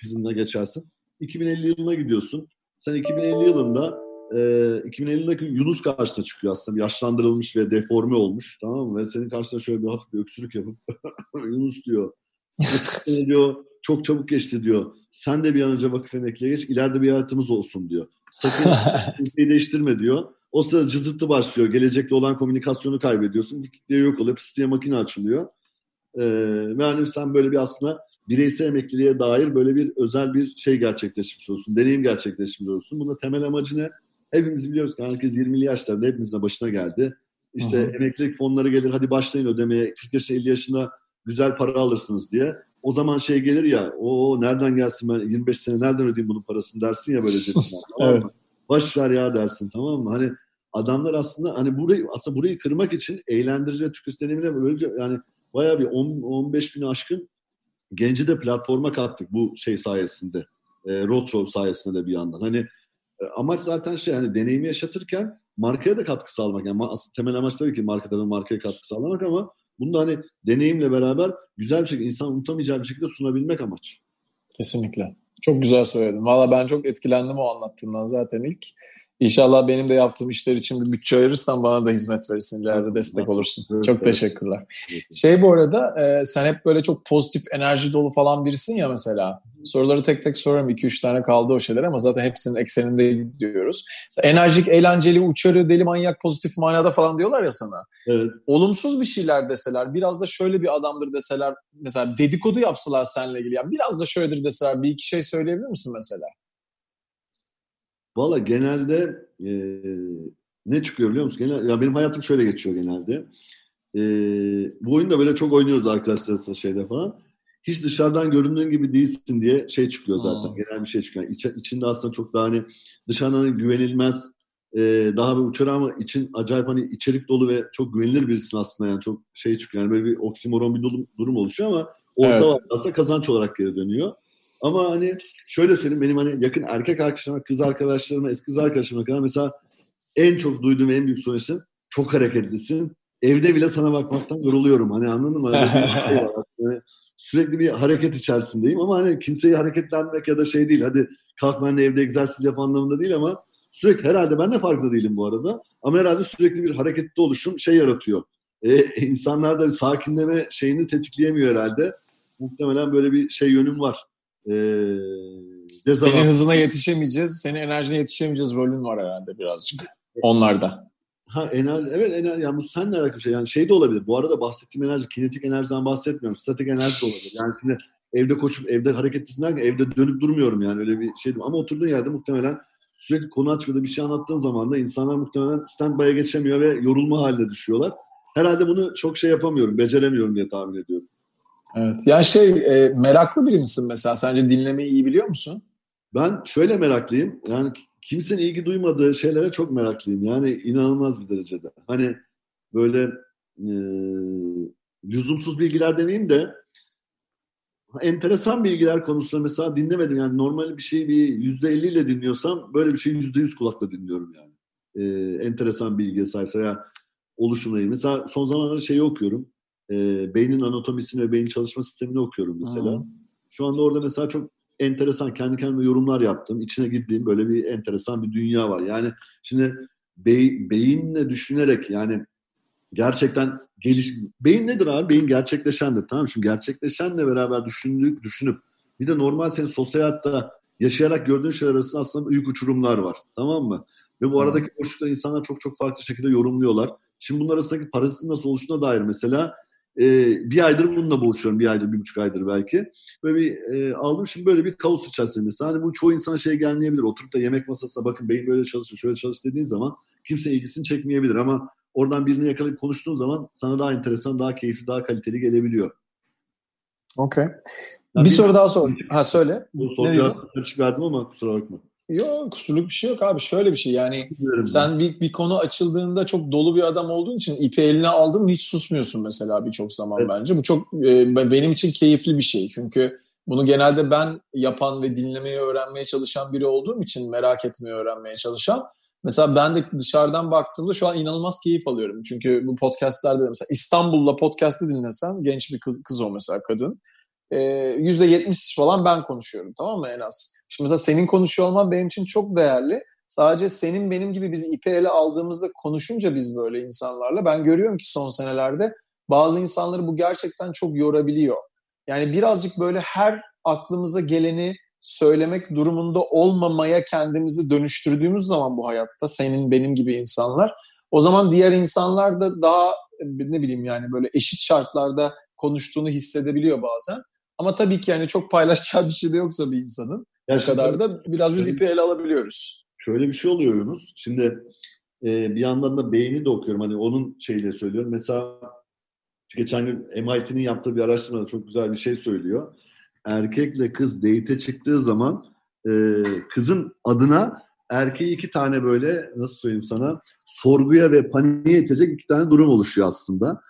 Hızında geçersin. 2050 yılına gidiyorsun. Sen 2050 yılında e, 2050'deki Yunus karşısına çıkıyor aslında. Yaşlandırılmış ve deforme olmuş. Tamam mı? Ve senin karşısına şöyle bir hafif bir öksürük yapıp Yunus diyor. diyor çok çabuk geçti diyor. Sen de bir an önce vakıf emekliye geç. İleride bir hayatımız olsun diyor. Sakın ülkeyi değiştirme diyor. O sırada cızırtı başlıyor. Gelecekte olan komünikasyonu kaybediyorsun. Git diye yok oluyor. Pis diye makine açılıyor. Ee, ve hani sen böyle bir aslında bireysel emekliliğe dair böyle bir özel bir şey gerçekleşmiş olsun. Deneyim gerçekleşmiş olsun. Bunun temel amacı ne? Hepimiz biliyoruz ki herkes 20'li yaşlarda hepimizin başına geldi. İşte Hı-hı. emeklilik fonları gelir hadi başlayın ödemeye 40 yaşına 50 yaşında güzel para alırsınız diye. O zaman şey gelir ya o nereden gelsin ben 25 sene nereden ödeyeyim bunun parasını dersin ya böyle cebinden. evet. Baş ver ya dersin tamam mı? Hani adamlar aslında hani burayı aslında burayı kırmak için eğlendirici tüketici deneyimine böylece yani bayağı bir 10, 15 bin aşkın genci de platforma kattık bu şey sayesinde. E, Road sayesinde de bir yandan. Hani amaç zaten şey hani deneyimi yaşatırken markaya da katkı sağlamak. Yani temel amaç tabii ki markaların markaya katkı sağlamak ama Bunu da hani deneyimle beraber güzel bir şekilde insan unutamayacağı bir şekilde sunabilmek amaç. Kesinlikle. Çok güzel söyledin. Valla ben çok etkilendim o anlattığından zaten ilk. İnşallah benim de yaptığım işler için bir bütçe ayırırsan bana da hizmet verirsin. ileride destek olursun. Çok teşekkürler. Şey bu arada e, sen hep böyle çok pozitif enerji dolu falan birisin ya mesela. Soruları tek tek sorarım. 2-3 tane kaldı o şeyler ama zaten hepsinin ekseninde gidiyoruz. Enerjik, eğlenceli, uçarı, deli manyak, pozitif manada falan diyorlar ya sana. Evet. Olumsuz bir şeyler deseler, biraz da şöyle bir adamdır deseler, mesela dedikodu yapsalar seninle ilgili. Yani biraz da şöyledir deseler bir iki şey söyleyebilir misin mesela? Valla genelde e, ne çıkıyor biliyor musun? Genel, ya benim hayatım şöyle geçiyor genelde. E, bu oyunda böyle çok oynuyoruz arkadaşlarla şeyde falan. Hiç dışarıdan göründüğün gibi değilsin diye şey çıkıyor zaten. Aa. Genel bir şey çıkıyor. İç, içinde aslında çok daha hani dışarıdan güvenilmez e, daha bir uçar ama için acayip hani içerik dolu ve çok güvenilir birisin aslında yani çok şey çıkıyor. Yani böyle bir oksimoron bir durum, durum oluşuyor ama orta evet. kazanç olarak geri dönüyor. Ama hani şöyle söyleyeyim benim hani yakın erkek arkadaşlarıma, kız arkadaşlarıma, eski kız arkadaşlarıma kadar mesela en çok duyduğum en büyük sonuçta çok hareketlisin. Evde bile sana bakmaktan yoruluyorum. Hani anladın mı? Bir şey. Yani sürekli bir hareket içerisindeyim ama hani kimseyi hareketlenmek ya da şey değil. Hadi kalk ben de evde egzersiz yap anlamında değil ama sürekli herhalde ben de farkında değilim bu arada. Ama herhalde sürekli bir hareketli oluşum şey yaratıyor. Ee, insanlar da sakinleme şeyini tetikleyemiyor herhalde. Muhtemelen böyle bir şey yönüm var e, senin hızına yetişemeyeceğiz, senin enerjine yetişemeyeceğiz rolün var herhalde birazcık onlarda. Ha enerji, evet enerji, yani bu seninle alakalı şey. Yani şey de olabilir. Bu arada bahsettiğim enerji, kinetik enerjiden bahsetmiyorum. Statik enerji de olabilir. Yani şimdi evde koşup evde hareketlisin derken evde dönüp durmuyorum yani öyle bir şey. Ama oturduğun yerde muhtemelen sürekli konu açmada bir şey anlattığın zaman da insanlar muhtemelen stand-by'a geçemiyor ve yorulma haline düşüyorlar. Herhalde bunu çok şey yapamıyorum, beceremiyorum diye tahmin ediyorum. Evet. Yani şey e, meraklı biri misin mesela? Sence dinlemeyi iyi biliyor musun? Ben şöyle meraklıyım. Yani kimsenin ilgi duymadığı şeylere çok meraklıyım. Yani inanılmaz bir derecede. Hani böyle e, lüzumsuz bilgiler demeyeyim de enteresan bilgiler konusunda mesela dinlemedim. Yani normal bir şeyi bir yüzde elli ile dinliyorsam böyle bir şeyi yüzde yüz kulakla dinliyorum yani. E, enteresan bilgiye sahipse ya oluşumla Mesela son zamanlarda şeyi okuyorum e, beynin anatomisini ve beyin çalışma sistemini okuyorum mesela. Hı. Şu anda orada mesela çok enteresan kendi kendime yorumlar yaptım. İçine girdiğim böyle bir enteresan bir dünya var. Yani şimdi bey, beyinle düşünerek yani gerçekten geliş beyin nedir abi? Beyin gerçekleşendir. Tamam şimdi gerçekleşenle beraber düşündük, düşünüp bir de normal senin sosyal hayatta yaşayarak gördüğün şeyler arasında aslında büyük uçurumlar var. Tamam mı? Ve bu aradaki boşlukları insanlar çok çok farklı şekilde yorumluyorlar. Şimdi bunlar arasındaki parazitin nasıl oluştuğuna dair mesela e, bir aydır bununla boğuşuyorum. Bir aydır, bir buçuk aydır belki. Böyle bir e, aldım. Şimdi böyle bir kaos içerisinde. Hani bu çoğu insana şey gelmeyebilir. Oturup da yemek masasına bakın beyin böyle çalışır, şöyle çalış dediğin zaman kimse ilgisini çekmeyebilir. Ama oradan birini yakalayıp konuştuğun zaman sana daha enteresan, daha keyifli, daha kaliteli gelebiliyor. Okey. Bir, bir soru daha sor. Ha söyle. Bu soru cevap karışık verdim ama kusura bakma. Yok kusurluk bir şey yok abi. Şöyle bir şey yani Biliyorum sen bir, bir konu açıldığında çok dolu bir adam olduğun için ipi eline aldın hiç susmuyorsun mesela birçok zaman evet. bence. Bu çok e, benim için keyifli bir şey. Çünkü bunu genelde ben yapan ve dinlemeyi öğrenmeye çalışan biri olduğum için merak etmeyi öğrenmeye çalışan. Mesela ben de dışarıdan baktığımda şu an inanılmaz keyif alıyorum. Çünkü bu podcastlerde mesela İstanbul'da podcast'ı dinlesen genç bir kız, kız o mesela kadın. %70 falan ben konuşuyorum tamam mı en az. Şimdi mesela senin konuşuyor olman benim için çok değerli. Sadece senin benim gibi bizi ipe ele aldığımızda konuşunca biz böyle insanlarla ben görüyorum ki son senelerde bazı insanları bu gerçekten çok yorabiliyor. Yani birazcık böyle her aklımıza geleni söylemek durumunda olmamaya kendimizi dönüştürdüğümüz zaman bu hayatta senin benim gibi insanlar o zaman diğer insanlar da daha ne bileyim yani böyle eşit şartlarda konuştuğunu hissedebiliyor bazen. Ama tabii ki yani çok paylaşacağı bir şey de yoksa bir insanın o kadar da biraz biz ipi ele alabiliyoruz. Şöyle bir şey oluyor Yunus. Şimdi e, bir yandan da beyni de okuyorum. Hani onun şeyle söylüyorum. Mesela geçen gün MIT'nin yaptığı bir araştırmada çok güzel bir şey söylüyor. Erkekle kız date'e çıktığı zaman e, kızın adına erkeği iki tane böyle nasıl söyleyeyim sana sorguya ve paniğe itecek iki tane durum oluşuyor aslında.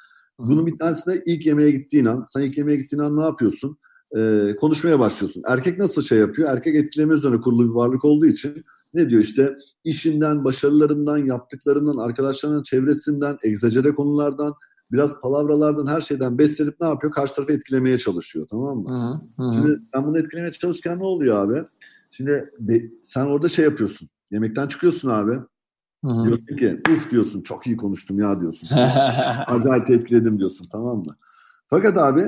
Bunun bir tanesi de ilk yemeğe gittiğin an. Sen ilk yemeğe gittiğin an ne yapıyorsun? Ee, konuşmaya başlıyorsun. Erkek nasıl şey yapıyor? Erkek etkileme üzerine kurulu bir varlık olduğu için ne diyor işte işinden, başarılarından, yaptıklarından, arkadaşlarının çevresinden, egzajere konulardan biraz palavralardan her şeyden beslenip ne yapıyor? Karşı tarafı etkilemeye çalışıyor tamam mı? Hı hı. Şimdi ben bunu etkilemeye çalışırken ne oluyor abi? Şimdi sen orada şey yapıyorsun. Yemekten çıkıyorsun abi. Hı-hı. Diyorsun ki uf diyorsun çok iyi konuştum ya diyorsun. Acayip etkiledim diyorsun tamam mı? Fakat abi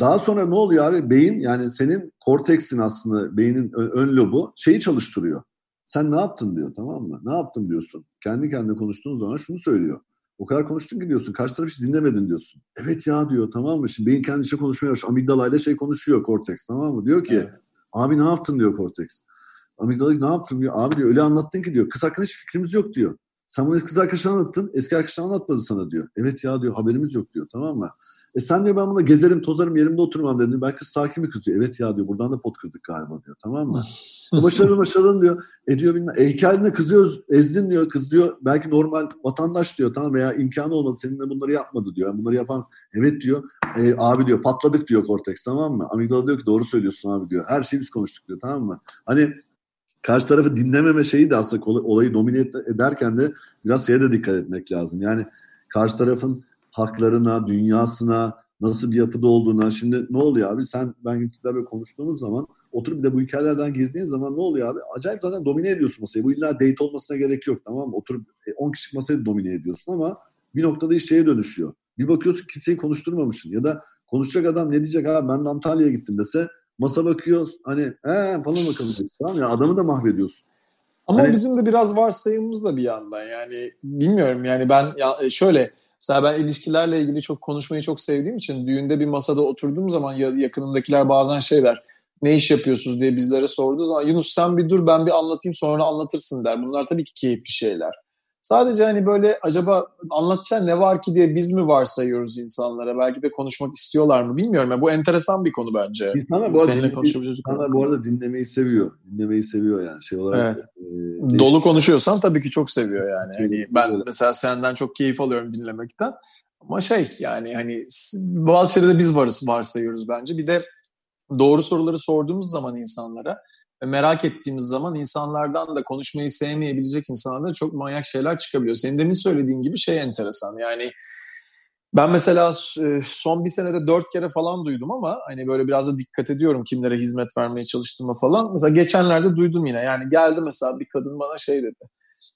daha sonra ne oluyor abi? Beyin yani senin korteksin aslında beynin ön lobu şeyi çalıştırıyor. Sen ne yaptın diyor tamam mı? Ne yaptın diyorsun. Kendi kendine konuştuğun zaman şunu söylüyor. O kadar konuştun ki diyorsun. Karşı tarafı hiç dinlemedin diyorsun. Evet ya diyor tamam mı? Şimdi beyin kendi konuşmaya başlıyor. Amigdala ile şey konuşuyor korteks tamam mı? Diyor ki evet. abi ne yaptın diyor korteks. Amigdala ne yaptın diyor. Abi diyor öyle anlattın ki diyor. Kız hakkında hiç fikrimiz yok diyor. Sen bunu eski kız arkadaşına anlattın. Eski arkadaşına anlatmadı sana diyor. Evet ya diyor haberimiz yok diyor tamam mı? E sen diyor ben buna gezerim tozarım yerimde oturmam dedim. Ben kız sakin mi kız diyor. Evet ya diyor buradan da pot kırdık galiba diyor. Tamam mı? başarılı başarılı diyor. E diyor bilmem. E hikayende kızıyoruz ezdin diyor. Kız diyor belki normal vatandaş diyor tamam veya imkanı olmadı seninle bunları yapmadı diyor. Yani bunları yapan evet diyor. E, abi diyor patladık diyor Cortex tamam mı? Amigdala diyor ki doğru söylüyorsun abi diyor. Her şeyi biz konuştuk diyor tamam mı? Hani karşı tarafı dinlememe şeyi de aslında olayı domine ederken de biraz şeye de dikkat etmek lazım. Yani karşı tarafın haklarına, dünyasına, nasıl bir yapıda olduğuna. Şimdi ne oluyor abi? Sen ben böyle konuştuğumuz zaman oturup bir de bu hikayelerden girdiğin zaman ne oluyor abi? Acayip zaten domine ediyorsun masayı. Bu illa date olmasına gerek yok tamam mı? Oturup 10 e, kişilik masayı domine ediyorsun ama bir noktada iş şeye dönüşüyor. Bir bakıyorsun kimseyi konuşturmamışsın ya da konuşacak adam ne diyecek abi ben de Antalya'ya gittim dese masa bakıyor hani he falan bakalım tamam ya adamı da mahvediyorsun. Ama hani... bizim de biraz varsayımımız da bir yandan yani bilmiyorum yani ben ya e, şöyle Mesela ben ilişkilerle ilgili çok konuşmayı çok sevdiğim için düğünde bir masada oturduğum zaman yakınımdakiler bazen şey der. Ne iş yapıyorsunuz diye bizlere sorduğu zaman Yunus sen bir dur ben bir anlatayım sonra anlatırsın der. Bunlar tabii ki keyifli şeyler. Sadece hani böyle acaba anlatacağı ne var ki diye biz mi varsayıyoruz insanlara? Belki de konuşmak istiyorlar mı bilmiyorum. Yani bu enteresan bir konu bence. İnsanlar bu, Seninle insanlar bu arada dinlemeyi seviyor. Dinlemeyi seviyor yani şey olarak. Evet. E, Dolu konuşuyorsan tabii ki çok seviyor yani. Hani ben mesela senden çok keyif alıyorum dinlemekten. Ama şey yani hani bazı şeylerde biz varız varsayıyoruz bence. Bir de doğru soruları sorduğumuz zaman insanlara merak ettiğimiz zaman insanlardan da konuşmayı sevmeyebilecek insanlardan çok manyak şeyler çıkabiliyor. Senin demin söylediğin gibi şey enteresan yani ben mesela e, son bir senede dört kere falan duydum ama hani böyle biraz da dikkat ediyorum kimlere hizmet vermeye çalıştığıma falan. Mesela geçenlerde duydum yine yani geldi mesela bir kadın bana şey dedi.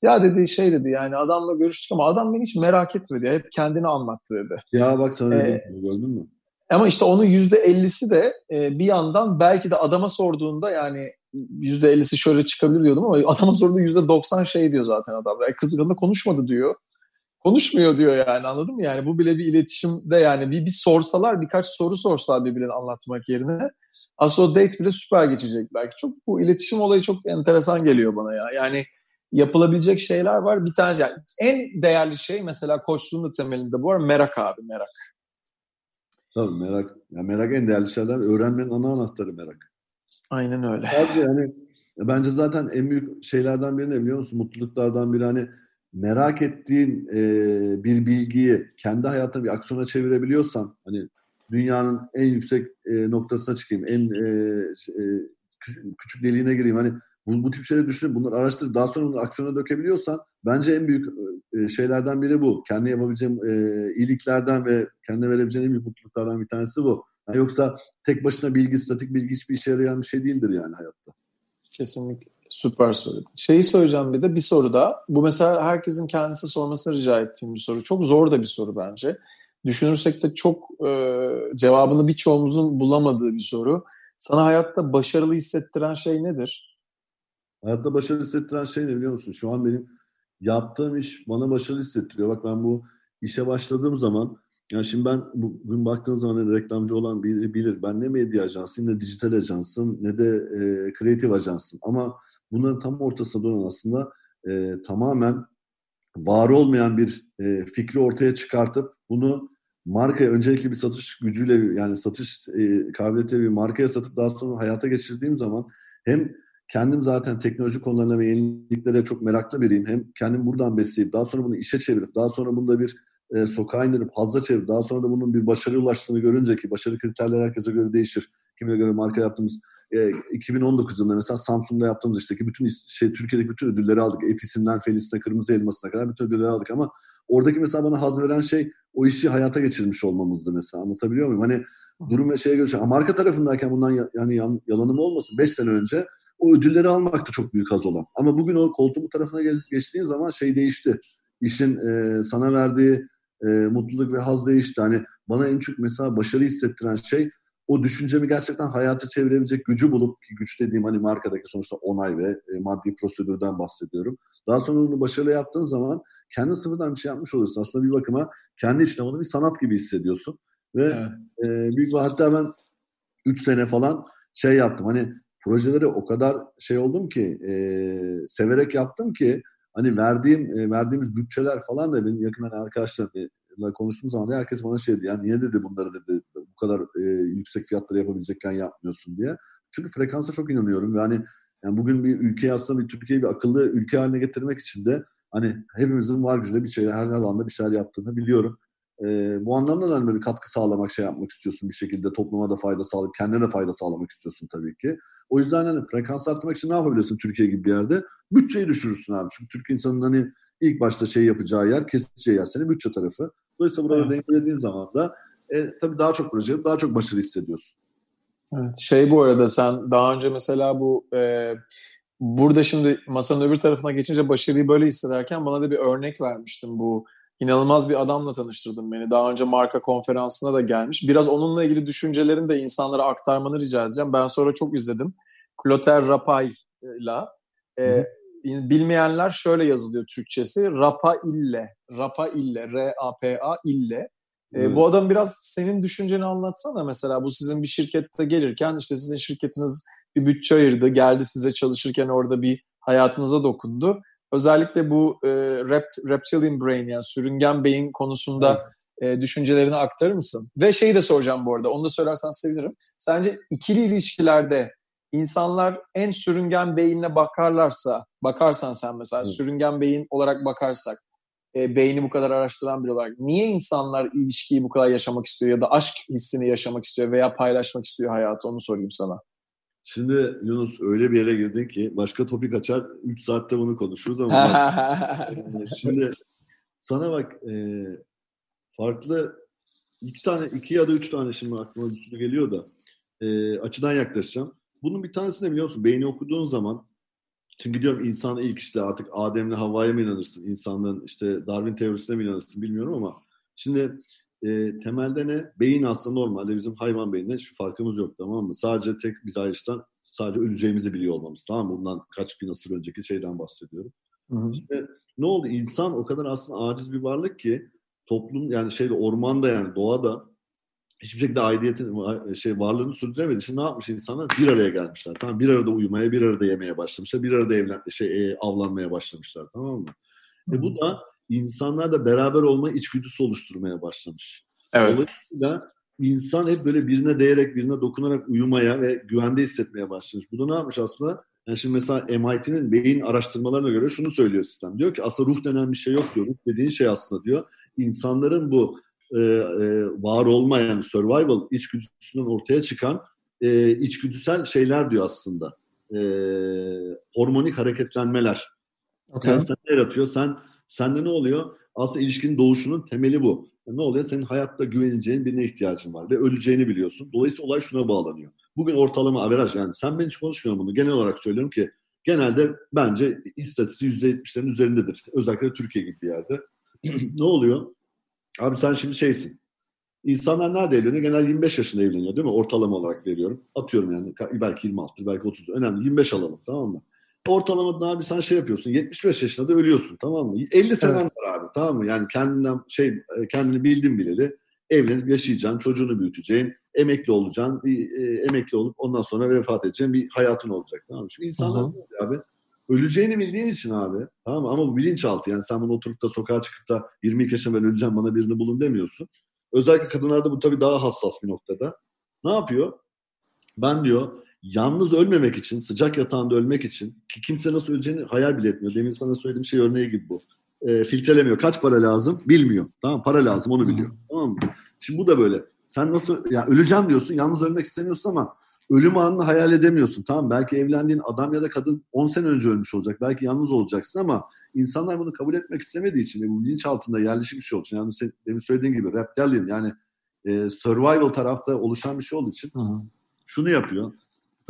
Ya dedi şey dedi yani adamla görüştük ama adam beni hiç merak etmedi. Hep kendini anlattı dedi. Ya bak sana ee, gördün mü? Ama işte onun yüzde ellisi de e, bir yandan belki de adama sorduğunda yani yüzde ellisi şöyle çıkabilir diyordum ama adama yüzde doksan şey diyor zaten adam. Yani kız konuşmadı diyor. Konuşmuyor diyor yani anladın mı? Yani bu bile bir iletişimde yani bir, bir sorsalar birkaç soru sorsalar birbirine anlatmak yerine aslında o date bile süper geçecek belki. Çok bu iletişim olayı çok enteresan geliyor bana ya. Yani yapılabilecek şeyler var. Bir tanesi yani en değerli şey mesela koçluğun da temelinde bu arada merak abi merak. Tabii merak. Ya merak en değerli şeyler. Öğrenmenin ana anahtarı merak. Aynen öyle. Sadece yani bence zaten en büyük şeylerden biri ne biliyor musun? Mutluluklardan biri hani merak ettiğin e, bir bilgiyi kendi hayatına bir aksiyona çevirebiliyorsan hani dünyanın en yüksek e, noktasına çıkayım, en e, e, küçük, küçük deliğine gireyim. Hani bu, bu tip şeyleri düşünüp bunları araştırıp daha sonra bunları aksiyona dökebiliyorsan bence en büyük e, şeylerden biri bu. Kendi yapabileceğim e, iyiliklerden ve kendine verebileceğim en büyük mutluluklardan bir tanesi bu. Yoksa tek başına bilgi, statik bilgi hiçbir işe yarayan bir şey değildir yani hayatta. Kesinlikle. Süper söyledin. Şeyi söyleyeceğim bir de bir soru daha. Bu mesela herkesin kendisi sormasını rica ettiğim bir soru. Çok zor da bir soru bence. Düşünürsek de çok e, cevabını birçoğumuzun bulamadığı bir soru. Sana hayatta başarılı hissettiren şey nedir? Hayatta başarılı hissettiren şey ne biliyor musun? Şu an benim yaptığım iş bana başarılı hissettiriyor. Bak ben bu işe başladığım zaman yani şimdi ben bugün baktığın zaman hani reklamcı olan biri bilir. Ben ne medya ajansıyım ne dijital ajansım ne de e, kreatif ajansım. Ama bunların tam ortasında duran aslında e, tamamen var olmayan bir e, fikri ortaya çıkartıp bunu markaya öncelikle bir satış gücüyle yani satış e, kabiliyetiyle bir markaya satıp daha sonra hayata geçirdiğim zaman hem kendim zaten teknoloji konularına ve yeniliklere çok meraklı biriyim. Hem kendim buradan besleyip daha sonra bunu işe çevirip daha sonra bunda bir e, sokağa indirip fazla çevirip daha sonra da bunun bir başarıya ulaştığını görünce ki başarı kriterleri herkese göre değişir. Kimine göre marka yaptığımız e, 2019 yılında mesela Samsung'da yaptığımız işte ki bütün şey Türkiye'deki bütün ödülleri aldık. Efis'inden Felis'ine, Kırmızı Elması'na kadar bütün ödülleri aldık ama oradaki mesela bana haz veren şey o işi hayata geçirmiş olmamızdı mesela. Anlatabiliyor muyum? Hani durum ve şeye göre. Ama marka tarafındayken bundan yani yan, yalanım olmasın. 5 sene önce o ödülleri almak da çok büyük haz olan. Ama bugün o koltuğun tarafına geçtiğin zaman şey değişti. İşin e, sana verdiği e, mutluluk ve haz değişti. Hani bana en çok mesela başarı hissettiren şey o düşüncemi gerçekten hayata çevirebilecek gücü bulup ki güç dediğim hani markadaki sonuçta onay ve e, maddi prosedürden bahsediyorum. Daha sonra bunu başarılı yaptığın zaman kendi sıfırdan bir şey yapmış oluyorsun. Aslında bir bakıma kendi işten onu bir sanat gibi hissediyorsun. Ve evet. e, büyük bir hatta ben 3 sene falan şey yaptım. Hani projeleri o kadar şey oldum ki e, severek yaptım ki hani verdiğim e, verdiğimiz bütçeler falan da benim yakın hani arkadaşlarımla konuştuğum zaman herkes bana şey dedi. Yani niye dedi bunları dedi bu kadar e, yüksek fiyatları yapabilecekken yapmıyorsun diye. Çünkü frekansa çok inanıyorum ve hani yani bugün bir ülkeyi aslında bir Türkiye'yi bir akıllı ülke haline getirmek için de hani hepimizin var gücüyle bir şeyler her alanda bir şeyler yaptığını biliyorum. E, bu anlamda da hani böyle katkı sağlamak, şey yapmak istiyorsun bir şekilde. Topluma da fayda sağlayıp kendine de fayda sağlamak istiyorsun tabii ki. O yüzden hani frekans arttırmak için ne yapabilirsin Türkiye gibi bir yerde? Bütçeyi düşürürsün abi. Çünkü Türk insanın hani ilk başta şey yapacağı yer, keseceği yer senin bütçe tarafı. Dolayısıyla burada evet. dengelediğin zaman da e, tabii daha çok proje, daha çok başarı hissediyorsun. Evet, şey bu arada sen daha önce mesela bu e, burada şimdi masanın öbür tarafına geçince başarıyı böyle hissederken bana da bir örnek vermiştin bu inanılmaz bir adamla tanıştırdın beni. Daha önce marka konferansına da gelmiş. Biraz onunla ilgili düşüncelerini de insanlara aktarmanı rica edeceğim. Ben sonra çok izledim. Clotaire Rapay'la e, bilmeyenler şöyle yazılıyor Türkçesi. Rapa ille. Rapa ille. R-A-P-A ille. E, bu adam biraz senin düşünceni anlatsana mesela. Bu sizin bir şirkette gelirken işte sizin şirketiniz bir bütçe ayırdı. Geldi size çalışırken orada bir hayatınıza dokundu özellikle bu e, rept, reptilian brain yani sürüngen beyin konusunda evet. e, düşüncelerini aktarır mısın? Ve şeyi de soracağım bu arada, onu da söylersen sevinirim. Sence ikili ilişkilerde insanlar en sürüngen beyinle bakarlarsa, bakarsan sen mesela evet. sürüngen beyin olarak bakarsak, e, beyni bu kadar araştıran biri olarak niye insanlar ilişkiyi bu kadar yaşamak istiyor ya da aşk hissini yaşamak istiyor veya paylaşmak istiyor hayatı onu sorayım sana. Şimdi Yunus öyle bir yere girdin ki başka topik açar 3 saatte bunu konuşuruz ama bak, şimdi sana bak e, farklı iki tane iki ya da üç tane şimdi aklıma bir geliyor da e, açıdan yaklaşacağım. Bunun bir tanesi ne biliyor musun? Beyni okuduğun zaman çünkü diyorum insan ilk işte artık Adem'le Havva'ya mı inanırsın? İnsanlığın işte Darwin teorisine mi inanırsın bilmiyorum ama şimdi e, temelde ne? Beyin aslında normalde bizim hayvan beynine hiçbir farkımız yok tamam mı? Sadece tek biz ayrıştan sadece öleceğimizi biliyor olmamız tamam mı? Bundan kaç bin asır önceki şeyden bahsediyorum. Hı hı. İşte, ne oldu? İnsan o kadar aslında aciz bir varlık ki toplum yani şeyde ormanda yani doğada hiçbir şekilde aidiyetin şey varlığını sürdüremedi. Şimdi ne yapmış insanlar? Bir araya gelmişler. Tamam bir arada uyumaya, bir arada yemeye başlamışlar. Bir arada evlen şey e, avlanmaya başlamışlar. Tamam mı? E bu da insanlar da beraber olma içgüdüsü oluşturmaya başlamış. Evet. Dolayısıyla insan hep böyle birine değerek, birine dokunarak uyumaya ve güvende hissetmeye başlamış. Bu da ne yapmış aslında? Yani şimdi mesela MIT'nin beyin araştırmalarına göre şunu söylüyor sistem. Diyor ki aslında ruh denen bir şey yok diyor. Ruh dediğin şey aslında diyor. insanların bu e, e, var olmayan survival içgüdüsünden ortaya çıkan e, içgüdüsel şeyler diyor aslında. E, hormonik hareketlenmeler. Okay. Yani sen ne yaratıyor? Sen Sende ne oluyor? Aslında ilişkinin doğuşunun temeli bu. Ne oluyor? Senin hayatta güveneceğin birine ihtiyacın var ve öleceğini biliyorsun. Dolayısıyla olay şuna bağlanıyor. Bugün ortalama averaj yani sen ben hiç konuşmuyorum bunu. Genel olarak söylüyorum ki genelde bence istatistiği %70'lerin üzerindedir. Özellikle Türkiye gibi bir yerde. ne oluyor? Abi sen şimdi şeysin. İnsanlar nerede evleniyor? Genel 25 yaşında evleniyor değil mi? Ortalama olarak veriyorum. Atıyorum yani belki 26, belki 30. Önemli. 25 alalım tamam mı? Ortalama abi sen şey yapıyorsun 75 yaşında da ölüyorsun tamam mı? 50 senen evet. var abi tamam mı? Yani kendinden şey e, kendini bildin bileli evlenip yaşayacaksın, çocuğunu büyüteceksin, emekli olacaksın, bir, e, emekli olup ondan sonra vefat edeceksin bir hayatın olacak tamam mı? Şimdi insanlar Hı-hı. abi öleceğini bildiğin için abi tamam mı? Ama bu bilinçaltı yani sen bunu oturup da sokağa çıkıp da 22 yaşında ben öleceğim bana birini bulun demiyorsun. Özellikle kadınlarda bu tabii daha hassas bir noktada. Ne yapıyor? Ben diyor yalnız ölmemek için, sıcak yatağında ölmek için ki kimse nasıl öleceğini hayal bile etmiyor. Demin sana söylediğim şey örneği gibi bu. E, filtrelemiyor. Kaç para lazım? Bilmiyor. Tamam Para lazım onu biliyor. Tamam mı? Şimdi bu da böyle. Sen nasıl ya öleceğim diyorsun. Yalnız ölmek istemiyorsun ama ölüm anını hayal edemiyorsun. Tamam belki evlendiğin adam ya da kadın 10 sene önce ölmüş olacak. Belki yalnız olacaksın ama insanlar bunu kabul etmek istemediği için ve bu bilinç altında yerleşik bir şey olduğu için yani senin demin söylediğin gibi reptilian yani e, survival tarafta oluşan bir şey olduğu için hı hı. şunu yapıyor.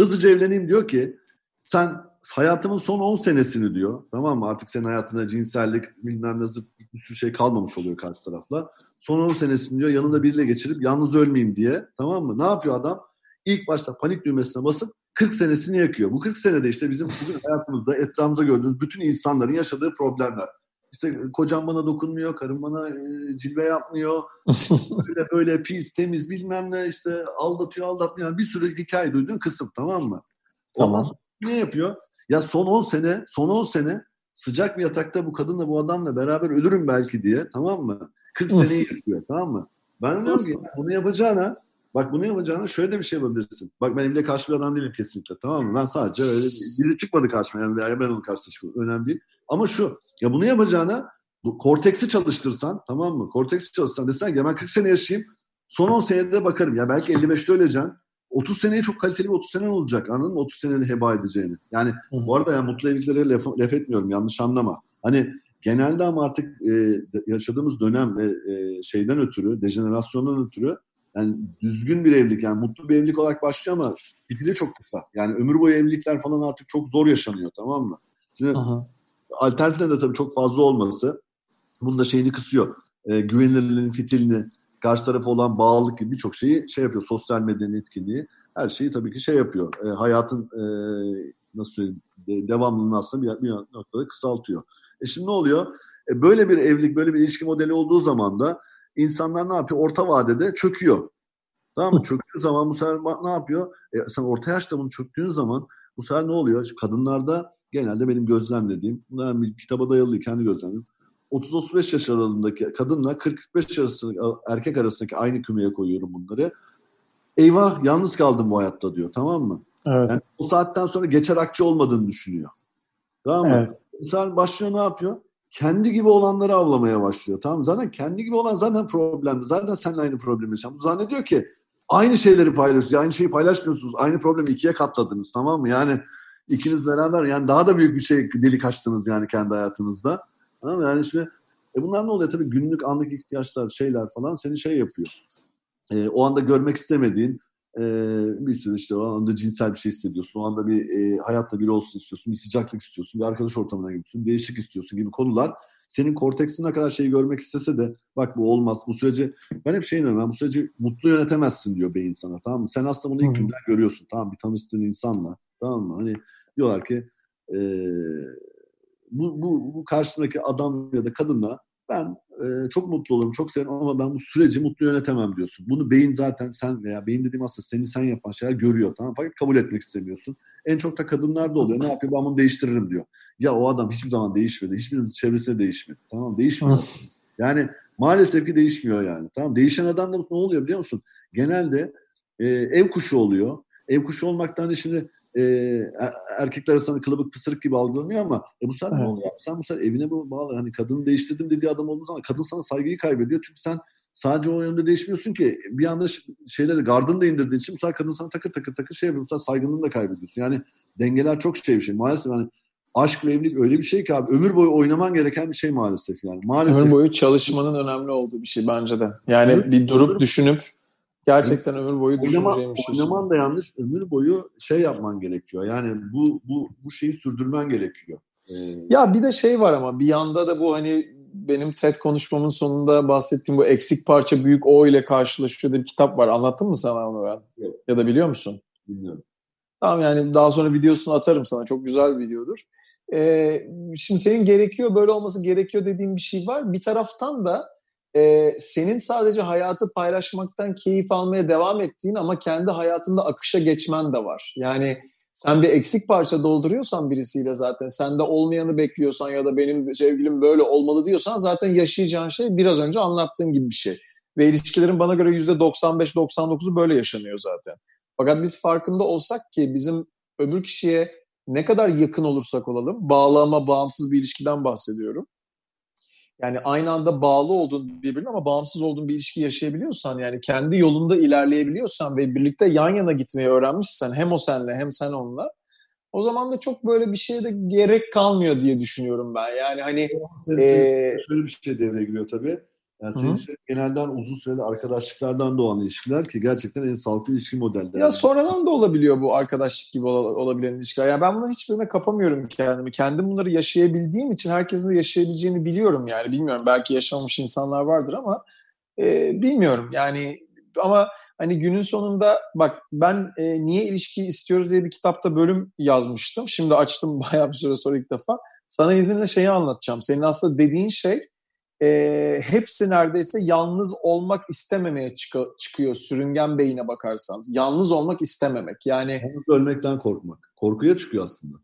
Hızlıca evleneyim diyor ki sen hayatımın son 10 senesini diyor. Tamam mı? Artık senin hayatında cinsellik bilmem ne zırt bir sürü şey kalmamış oluyor karşı tarafla. Son 10 senesini diyor yanında biriyle geçirip yalnız ölmeyeyim diye. Tamam mı? Ne yapıyor adam? İlk başta panik düğmesine basıp 40 senesini yakıyor. Bu 40 senede işte bizim bugün hayatımızda etrafımızda gördüğümüz bütün insanların yaşadığı problemler. İşte kocam bana dokunmuyor, karım bana e, cilve yapmıyor. böyle böyle pis, temiz bilmem ne işte aldatıyor, aldatmıyor. bir sürü hikaye duyduğun kısım tamam mı? Ondan tamam. ne yapıyor? Ya son 10 sene, son 10 sene sıcak bir yatakta bu kadınla bu adamla beraber ölürüm belki diye tamam mı? 40 seneyi yapıyor tamam mı? Ben diyorum ki bunu yapacağına Bak bunu yapacağına şöyle bir şey yapabilirsin. Bak ben evde karşı bir adam değilim kesinlikle tamam mı? Ben sadece öyle biri çıkmadı karşıma yani veya ben onun karşısına çıkmadım. Önemli değil. Ama şu ya bunu yapacağına korteksi çalıştırsan tamam mı? Korteksi çalıştırsan desen ki ben 40 sene yaşayayım son 10 senede bakarım. Ya belki 55'te öleceksin. 30 seneye çok kaliteli bir 30 sene olacak anladın mı? 30 seneni heba edeceğini. Yani Hı. bu arada yani mutlu evliliklere laf, laf etmiyorum yanlış anlama. Hani genelde ama artık e, yaşadığımız dönem ve e, şeyden ötürü, dejenerasyondan ötürü yani düzgün bir evlilik yani mutlu bir evlilik olarak başlıyor ama bitili çok kısa. Yani ömür boyu evlilikler falan artık çok zor yaşanıyor tamam mı? Şimdi alternatiflerin de tabii çok fazla olması bunun da şeyini kısıyor. E, güvenilirliğin fitilini, karşı tarafa olan bağlılık gibi birçok şeyi şey yapıyor. Sosyal medyanın etkinliği her şeyi tabii ki şey yapıyor. E, hayatın e, nasıl söyleyeyim de, devamlılığını aslında bir, bir noktada kısaltıyor. E şimdi ne oluyor? E, böyle bir evlilik, böyle bir ilişki modeli olduğu zaman da insanlar ne yapıyor? Orta vadede çöküyor. Tamam mı? Çöktüğü zaman bu sefer ne yapıyor? E, sen orta yaşta bunu çöktüğün zaman bu sefer ne oluyor? Kadınlarda genelde benim gözlemlediğim, bunlar bir kitaba dayalı kendi gözlemim. 30-35 yaş aralığındaki kadınla 45 yaş arasındaki erkek arasındaki aynı kümeye koyuyorum bunları. Eyvah yalnız kaldım bu hayatta diyor tamam mı? Evet. Yani o saatten sonra geçer akçe olmadığını düşünüyor. Tamam mı? Evet. Sefer başlıyor ne yapıyor? Kendi gibi olanları avlamaya başlıyor. Tamam Zaten kendi gibi olan zaten problem. Zaten seninle aynı problemi yaşam. Bu zannediyor ki aynı şeyleri paylaşıyorsunuz. Aynı şeyi paylaşmıyorsunuz. Aynı problemi ikiye katladınız tamam mı? Yani ikiniz beraber yani daha da büyük bir şey delik açtınız yani kendi hayatınızda. Tamam mı? Yani şimdi e bunlar ne oluyor? Tabii günlük anlık ihtiyaçlar, şeyler falan seni şey yapıyor. E, o anda görmek istemediğin e, bir sürü işte o anda cinsel bir şey hissediyorsun. O anda bir e, hayatta biri olsun istiyorsun. Bir sıcaklık istiyorsun. Bir arkadaş ortamına gidiyorsun. Değişik istiyorsun gibi konular. Senin korteksin ne kadar şeyi görmek istese de bak bu olmaz. Bu süreci ben hep şey. Ben bu süreci mutlu yönetemezsin diyor beyin sana. Tamam mı? Sen aslında bunu ilk günden görüyorsun. Tamam Bir tanıştığın insanla. Tamam mı? Hani diyorlar ki e, bu, bu, bu karşındaki adam ya da kadınla ben e, çok mutlu olurum, çok severim ama ben bu süreci mutlu yönetemem diyorsun. Bunu beyin zaten sen veya beyin dediğim aslında seni sen yapan şeyler görüyor tamam Fakat kabul etmek istemiyorsun. En çok da kadınlarda oluyor. Ne yapıyor? Ben bunu değiştiririm diyor. Ya o adam hiçbir zaman değişmedi. Hiçbirinin çevresinde değişmedi. Tamam değişmiyor. yani maalesef ki değişmiyor yani. Tamam Değişen adam da ne oluyor biliyor musun? Genelde e, ev kuşu oluyor. Ev kuşu olmaktan şimdi e, erkekler arasında kılıbık pısırık gibi algılanıyor ama e bu sen evet. ne oluyor? Sen bu sefer evine bağlı. Hani kadını değiştirdim dediği adam olduğu zaman kadın sana saygıyı kaybediyor. Çünkü sen sadece o yönde değişmiyorsun ki bir anda şeyleri gardını da indirdiğin için bu sefer kadın sana takır takır takır şey yapıyor. Bu sefer saygınlığını da kaybediyorsun. Yani dengeler çok şey bir şey. Maalesef hani aşk ve evlilik öyle bir şey ki abi ömür boyu oynaman gereken bir şey maalesef yani. Maalesef. Ömür boyu çalışmanın önemli olduğu bir şey bence de. Yani evet, bir durup düşünüp Gerçekten ömür boyu düşüneceğim bir şey. Oynaman da yanlış. Ömür boyu şey yapman gerekiyor. Yani bu bu bu şeyi sürdürmen gerekiyor. Ee... Ya bir de şey var ama bir yanda da bu hani benim TED konuşmamın sonunda bahsettiğim bu eksik parça büyük O ile karşılaşıyor bir kitap var. Anlattın mı sana onu ben? Evet. Ya da biliyor musun? Bilmiyorum. Tamam yani daha sonra videosunu atarım sana. Çok güzel bir videodur. Ee, şimdi senin gerekiyor böyle olması gerekiyor dediğim bir şey var. Bir taraftan da e, senin sadece hayatı paylaşmaktan keyif almaya devam ettiğin ama kendi hayatında akışa geçmen de var. Yani sen bir eksik parça dolduruyorsan birisiyle zaten sende olmayanı bekliyorsan ya da benim sevgilim böyle olmalı diyorsan zaten yaşayacağın şey biraz önce anlattığın gibi bir şey. Ve ilişkilerin bana göre %95-99'u böyle yaşanıyor zaten. Fakat biz farkında olsak ki bizim öbür kişiye ne kadar yakın olursak olalım, bağlama, bağımsız bir ilişkiden bahsediyorum yani aynı anda bağlı olduğun birbirine ama bağımsız olduğun bir ilişki yaşayabiliyorsan yani kendi yolunda ilerleyebiliyorsan ve birlikte yan yana gitmeyi öğrenmişsen hem o senle hem sen onunla o zaman da çok böyle bir şeye de gerek kalmıyor diye düşünüyorum ben. Yani hani ee, şöyle bir şey devreye giriyor tabii. Yani senin genelden uzun süreli arkadaşlıklardan doğan ilişkiler ki gerçekten en sağlıklı ilişki modelleri. Ya sonradan da olabiliyor bu arkadaşlık gibi olabilen ilişkiler. Yani ben bunların hiçbirine kapamıyorum kendimi. Kendim bunları yaşayabildiğim için herkesin de yaşayabileceğini biliyorum yani. Bilmiyorum belki yaşamamış insanlar vardır ama e, bilmiyorum. Yani ama hani günün sonunda bak ben e, niye ilişki istiyoruz diye bir kitapta bölüm yazmıştım. Şimdi açtım bayağı bir süre sonra ilk defa. Sana izinle şeyi anlatacağım. Senin aslında dediğin şey e, hepsi neredeyse yalnız olmak istememeye çık- çıkıyor sürüngen beyine bakarsanız. Yalnız olmak istememek. Yani yalnız ölmekten korkmak. Korkuya çıkıyor aslında.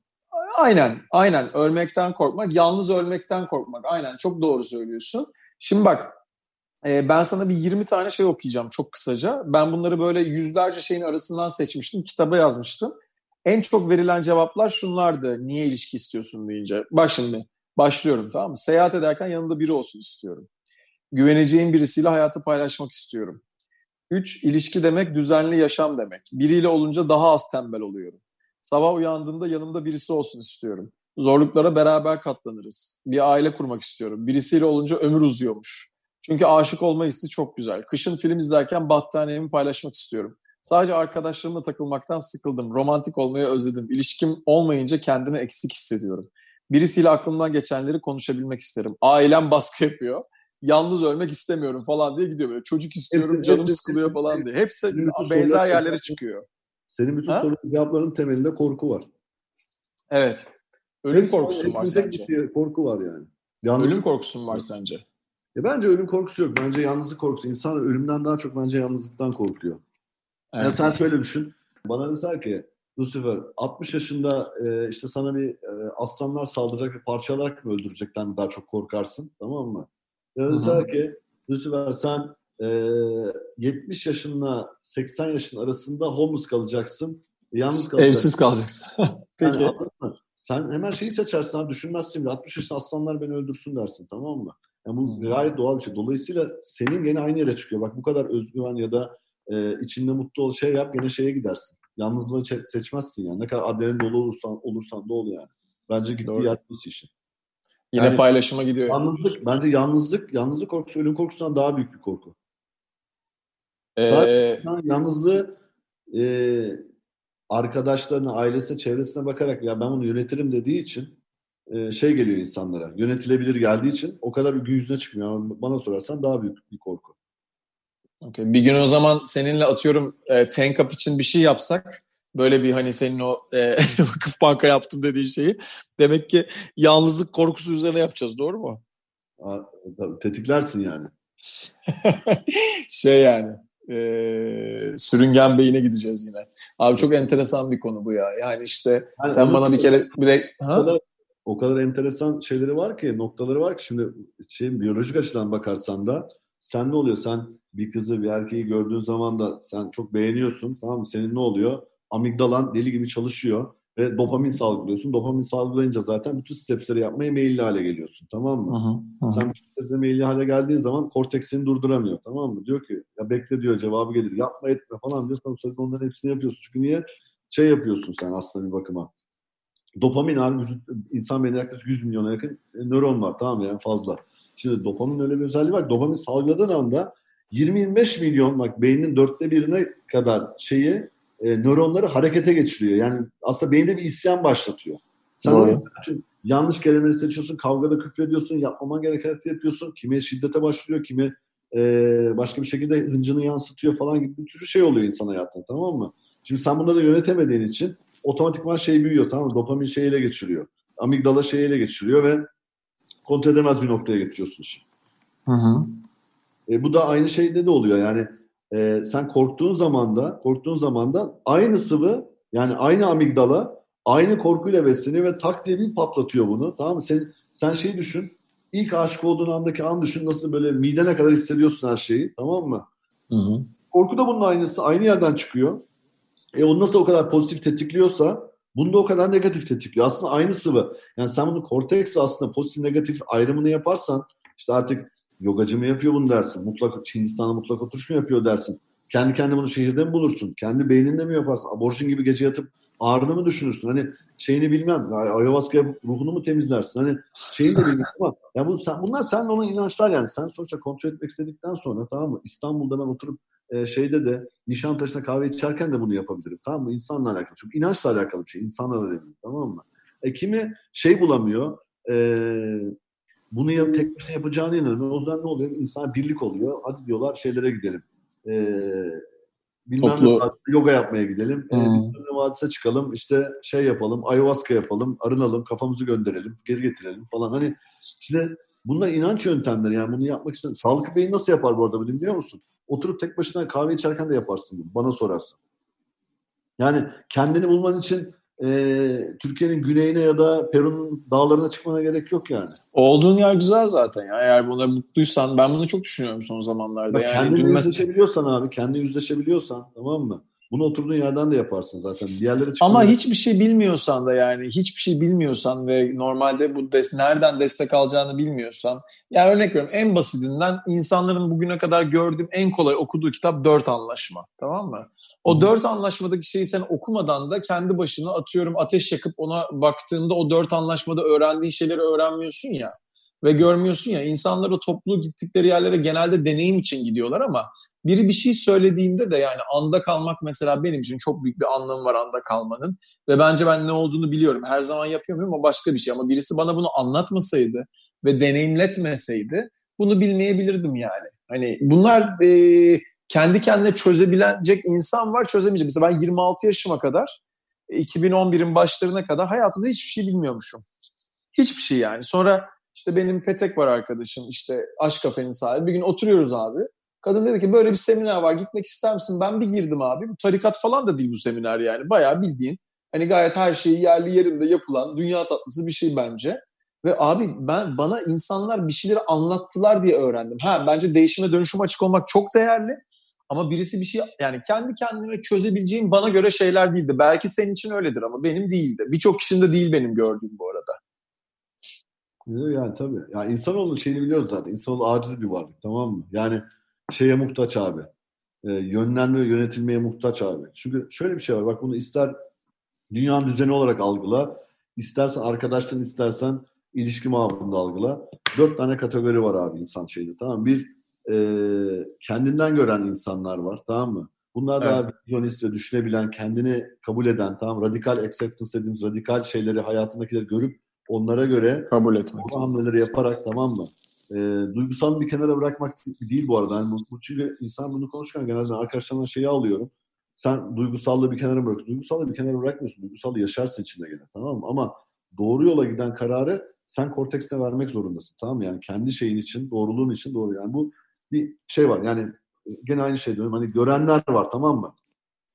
Aynen, aynen. Ölmekten korkmak, yalnız ölmekten korkmak. Aynen, çok doğru söylüyorsun. Şimdi bak, e, ben sana bir 20 tane şey okuyacağım çok kısaca. Ben bunları böyle yüzlerce şeyin arasından seçmiştim, kitaba yazmıştım. En çok verilen cevaplar şunlardı. Niye ilişki istiyorsun deyince. Bak şimdi, Başlıyorum tamam mı? Seyahat ederken yanında biri olsun istiyorum. Güveneceğim birisiyle hayatı paylaşmak istiyorum. Üç, ilişki demek düzenli yaşam demek. Biriyle olunca daha az tembel oluyorum. Sabah uyandığımda yanımda birisi olsun istiyorum. Zorluklara beraber katlanırız. Bir aile kurmak istiyorum. Birisiyle olunca ömür uzuyormuş. Çünkü aşık olma hissi çok güzel. Kışın film izlerken battaniyemi paylaşmak istiyorum. Sadece arkadaşlarımla takılmaktan sıkıldım. Romantik olmayı özledim. İlişkim olmayınca kendimi eksik hissediyorum. Birisiyle aklımdan geçenleri konuşabilmek isterim. Ailem baskı yapıyor. Yalnız ölmek istemiyorum falan diye gidiyor böyle. Çocuk istiyorum, canım sıkılıyor falan diye. Hepsi benzer yerlere çıkıyor. Senin bütün soru cevapların temelinde korku var. Evet. Ölüm hepsi, korkusu mu var sence? Korku var yani. Yalnızlık... Ölüm korkusu mu var sence? Ya bence ölüm korkusu yok. Bence yalnızlık korkusu. İnsan ölümden daha çok bence yalnızlıktan korkuyor. Evet. Ya sen şöyle düşün. Bana deser ki Lucifer 60 yaşında e, işte sana bir e, aslanlar saldıracak ve parçalarak mı öldürecekten daha çok korkarsın tamam mı? Ya da ki Lucifer sen e, 70 yaşınla 80 yaşın arasında homeless kalacaksın. Yalnız kalacaksın. Evsiz kalacaksın. Peki. Yani, sen hemen şeyi seçersin abi düşünmezsin bile 60 yaşında aslanlar beni öldürsün dersin tamam mı? Yani bu gayet doğal bir şey. Dolayısıyla senin gene aynı yere çıkıyor. Bak bu kadar özgüven ya da e, içinde mutlu ol şey yap gene şeye gidersin. Yalnızlığı seçmezsin yani. Ne kadar adrenalin dolu olursan, olursan da ol yani. Bence gittiği Doğru. yer bu işin. Yine yani, paylaşıma gidiyor. Yalnızlık, bence yalnızlık, yalnızlık korkusu ölüm korkusundan daha büyük bir korku. Ee... Zaten yalnızlığı e, arkadaşlarına, ailesine, çevresine bakarak ya ben bunu yönetirim dediği için e, şey geliyor insanlara. Yönetilebilir geldiği için o kadar bir gün yüzüne çıkmıyor. Ama bana sorarsan daha büyük bir korku. Okay. Bir gün o zaman seninle atıyorum e, Tank Up için bir şey yapsak böyle bir hani senin o e, vakıf banka yaptım dediğin şeyi demek ki yalnızlık korkusu üzerine yapacağız doğru mu? Aa, tabii, tetiklersin yani. şey yani e, sürüngen beyine gideceğiz yine. Abi çok enteresan bir konu bu ya. Yani işte yani sen bana bir kere bile ha? O kadar, o kadar enteresan şeyleri var ki, noktaları var ki şimdi şey biyolojik açıdan bakarsan da sen ne oluyor? Sen bir kızı bir erkeği gördüğün zaman da sen çok beğeniyorsun tamam mı? Senin ne oluyor? Amigdalan deli gibi çalışıyor ve dopamin salgılıyorsun. Dopamin salgılayınca zaten bütün stepsleri yapmaya meyilli hale geliyorsun tamam mı? Hı hı. Sen bu stepsleri meyilli hale geldiğin zaman korteks seni durduramıyor tamam mı? Diyor ki ya bekle diyor cevabı gelir yapma etme falan diyor. Sen sürekli onların hepsini yapıyorsun. Çünkü niye? Şey yapıyorsun sen aslında bir bakıma. Dopamin abi vücut, insan beyninde yaklaşık 100 milyona yakın nöron var tamam mı yani fazla. Şimdi dopamin öyle bir özelliği var. Dopamin salgıladığın anda 20-25 milyon bak beynin dörtte birine kadar şeyi e, nöronları harekete geçiriyor. Yani aslında beyinde bir isyan başlatıyor. Sen Doğru. bütün yanlış kelimeleri seçiyorsun, kavgada küfrediyorsun, yapmaman gereken hareket yapıyorsun. Kime şiddete başlıyor, kime e, başka bir şekilde hıncını yansıtıyor falan gibi bir sürü şey oluyor insan hayatında tamam mı? Şimdi sen bunları yönetemediğin için otomatikman şey büyüyor tamam mı? Dopamin şeyiyle geçiriyor. Amigdala şeyiyle geçiriyor ve kontrol edemez bir noktaya getiriyorsun işi. Hı hı. E, bu da aynı şeyde de oluyor. Yani e, sen korktuğun zaman da korktuğun zaman da aynı sıvı yani aynı amigdala aynı korkuyla besleniyor ve tak diye bir patlatıyor bunu. Tamam mı? Sen, sen şeyi düşün. İlk aşık olduğun andaki an düşün nasıl böyle midene kadar hissediyorsun her şeyi. Tamam mı? Hı hı. Korku da bunun aynısı. Aynı yerden çıkıyor. E onu nasıl o kadar pozitif tetikliyorsa bunu da o kadar negatif tetikliyor. Aslında aynı sıvı. Yani sen bunu korteks aslında pozitif negatif ayrımını yaparsan İşte artık yogacı mı yapıyor bunu dersin. Mutlak Hindistan'da mutlak oturuş mu yapıyor dersin. Kendi kendine bunu şehirde mi bulursun? Kendi beyninde mi yaparsın? Aborjin gibi gece yatıp ağrını mı düşünürsün? Hani şeyini bilmem. Ayahuasca ruhunu mu temizlersin? Hani şeyini de bilmem ama ya bu, sen, bunlar senin onun inançlar yani. Sen sonuçta kontrol etmek istedikten sonra tamam mı? İstanbul'da ben oturup e, şeyde de Nişantaşı'nda kahve içerken de bunu yapabilirim. Tamam mı? İnsanla alakalı. Çünkü inançla alakalı bir şey. İnsanla da değil. Tamam mı? E, kimi şey bulamıyor. E, bunu yap, tek başına yapacağını inanıyor. O zaman ne oluyor? İnsan birlik oluyor. Hadi diyorlar şeylere gidelim. E, bilmem Toplu. ne yoga yapmaya gidelim. Hmm. E, bilmem ne vadise çıkalım. İşte şey yapalım. Ayahuasca yapalım. Arınalım. Kafamızı gönderelim. Geri getirelim falan. Hani işte bunlar inanç yöntemleri. Yani bunu yapmak için. Sağlık Bey'in nasıl yapar bu arada biliyor musun? Oturup tek başına kahve içerken de yaparsın bunu. Bana sorarsın. Yani kendini bulman için e, Türkiye'nin güneyine ya da Peru'nun dağlarına çıkmana gerek yok yani. Olduğun yer güzel zaten ya. Eğer buna mutluysan ben bunu çok düşünüyorum son zamanlarda. Bak, yani kendini yüzleşebiliyorsan abi, kendini yüzleşebiliyorsan tamam mı? Bunu oturduğun yerden de yaparsın zaten. Bir yerlere Ama hiçbir şey bilmiyorsan da yani hiçbir şey bilmiyorsan ve normalde bu des nereden destek alacağını bilmiyorsan yani örnek veriyorum en basitinden insanların bugüne kadar gördüğüm en kolay okuduğu kitap Dört Anlaşma. Tamam mı? O dört anlaşmadaki şeyi sen okumadan da kendi başına atıyorum ateş yakıp ona baktığında o dört anlaşmada öğrendiğin şeyleri öğrenmiyorsun ya ve görmüyorsun ya insanlar o toplu gittikleri yerlere genelde deneyim için gidiyorlar ama biri bir şey söylediğinde de yani anda kalmak mesela benim için çok büyük bir anlamı var anda kalmanın. Ve bence ben ne olduğunu biliyorum. Her zaman yapıyorum ama başka bir şey. Ama birisi bana bunu anlatmasaydı ve deneyimletmeseydi bunu bilmeyebilirdim yani. Hani bunlar e, kendi kendine çözebilecek insan var çözemeyecek. Mesela ben 26 yaşıma kadar 2011'in başlarına kadar hayatımda hiçbir şey bilmiyormuşum. Hiçbir şey yani. Sonra işte benim Petek var arkadaşım işte aşk kafenin sahibi. Bir gün oturuyoruz abi. Kadın dedi ki böyle bir seminer var gitmek ister misin? Ben bir girdim abi. Bu tarikat falan da değil bu seminer yani. Bayağı bildiğin hani gayet her şeyi yerli yerinde yapılan dünya tatlısı bir şey bence. Ve abi ben bana insanlar bir şeyleri anlattılar diye öğrendim. Ha bence değişime dönüşüm açık olmak çok değerli. Ama birisi bir şey yani kendi kendime çözebileceğim bana göre şeyler değildi. Belki senin için öyledir ama benim değildi. Birçok kişinin de değil benim gördüğüm bu arada. Yani tabii. Yani insanoğlu şeyini biliyoruz zaten. İnsanoğlu aciz bir varlık tamam mı? Yani şeye muhtaç abi. E, yönlenme ve yönetilmeye muhtaç abi. Çünkü şöyle bir şey var. Bak bunu ister dünyanın düzeni olarak algıla. istersen arkadaşların istersen ilişki mabında algıla. Dört tane kategori var abi insan şeyde tamam mı? Bir e, kendinden gören insanlar var tamam mı? Bunlar evet. daha vizyonist ve düşünebilen, kendini kabul eden, tamam radikal acceptance dediğimiz radikal şeyleri hayatındakileri görüp onlara göre kabul etmek. Hamleleri yaparak tamam mı? E, duygusal bir kenara bırakmak değil bu arada. Yani bu, çünkü insan bunu konuşurken genelde arkadaşlarımdan şeyi alıyorum. Sen duygusallığı bir kenara bırak. Duygusallığı bir kenara bırakmıyorsun. Duygusallığı yaşarsın içinde gene tamam mı? Ama doğru yola giden kararı sen kortekste vermek zorundasın. Tamam mı? Yani kendi şeyin için, doğruluğun için doğru. Yani bu bir şey var. Yani gene aynı şey diyorum. Hani görenler var tamam mı?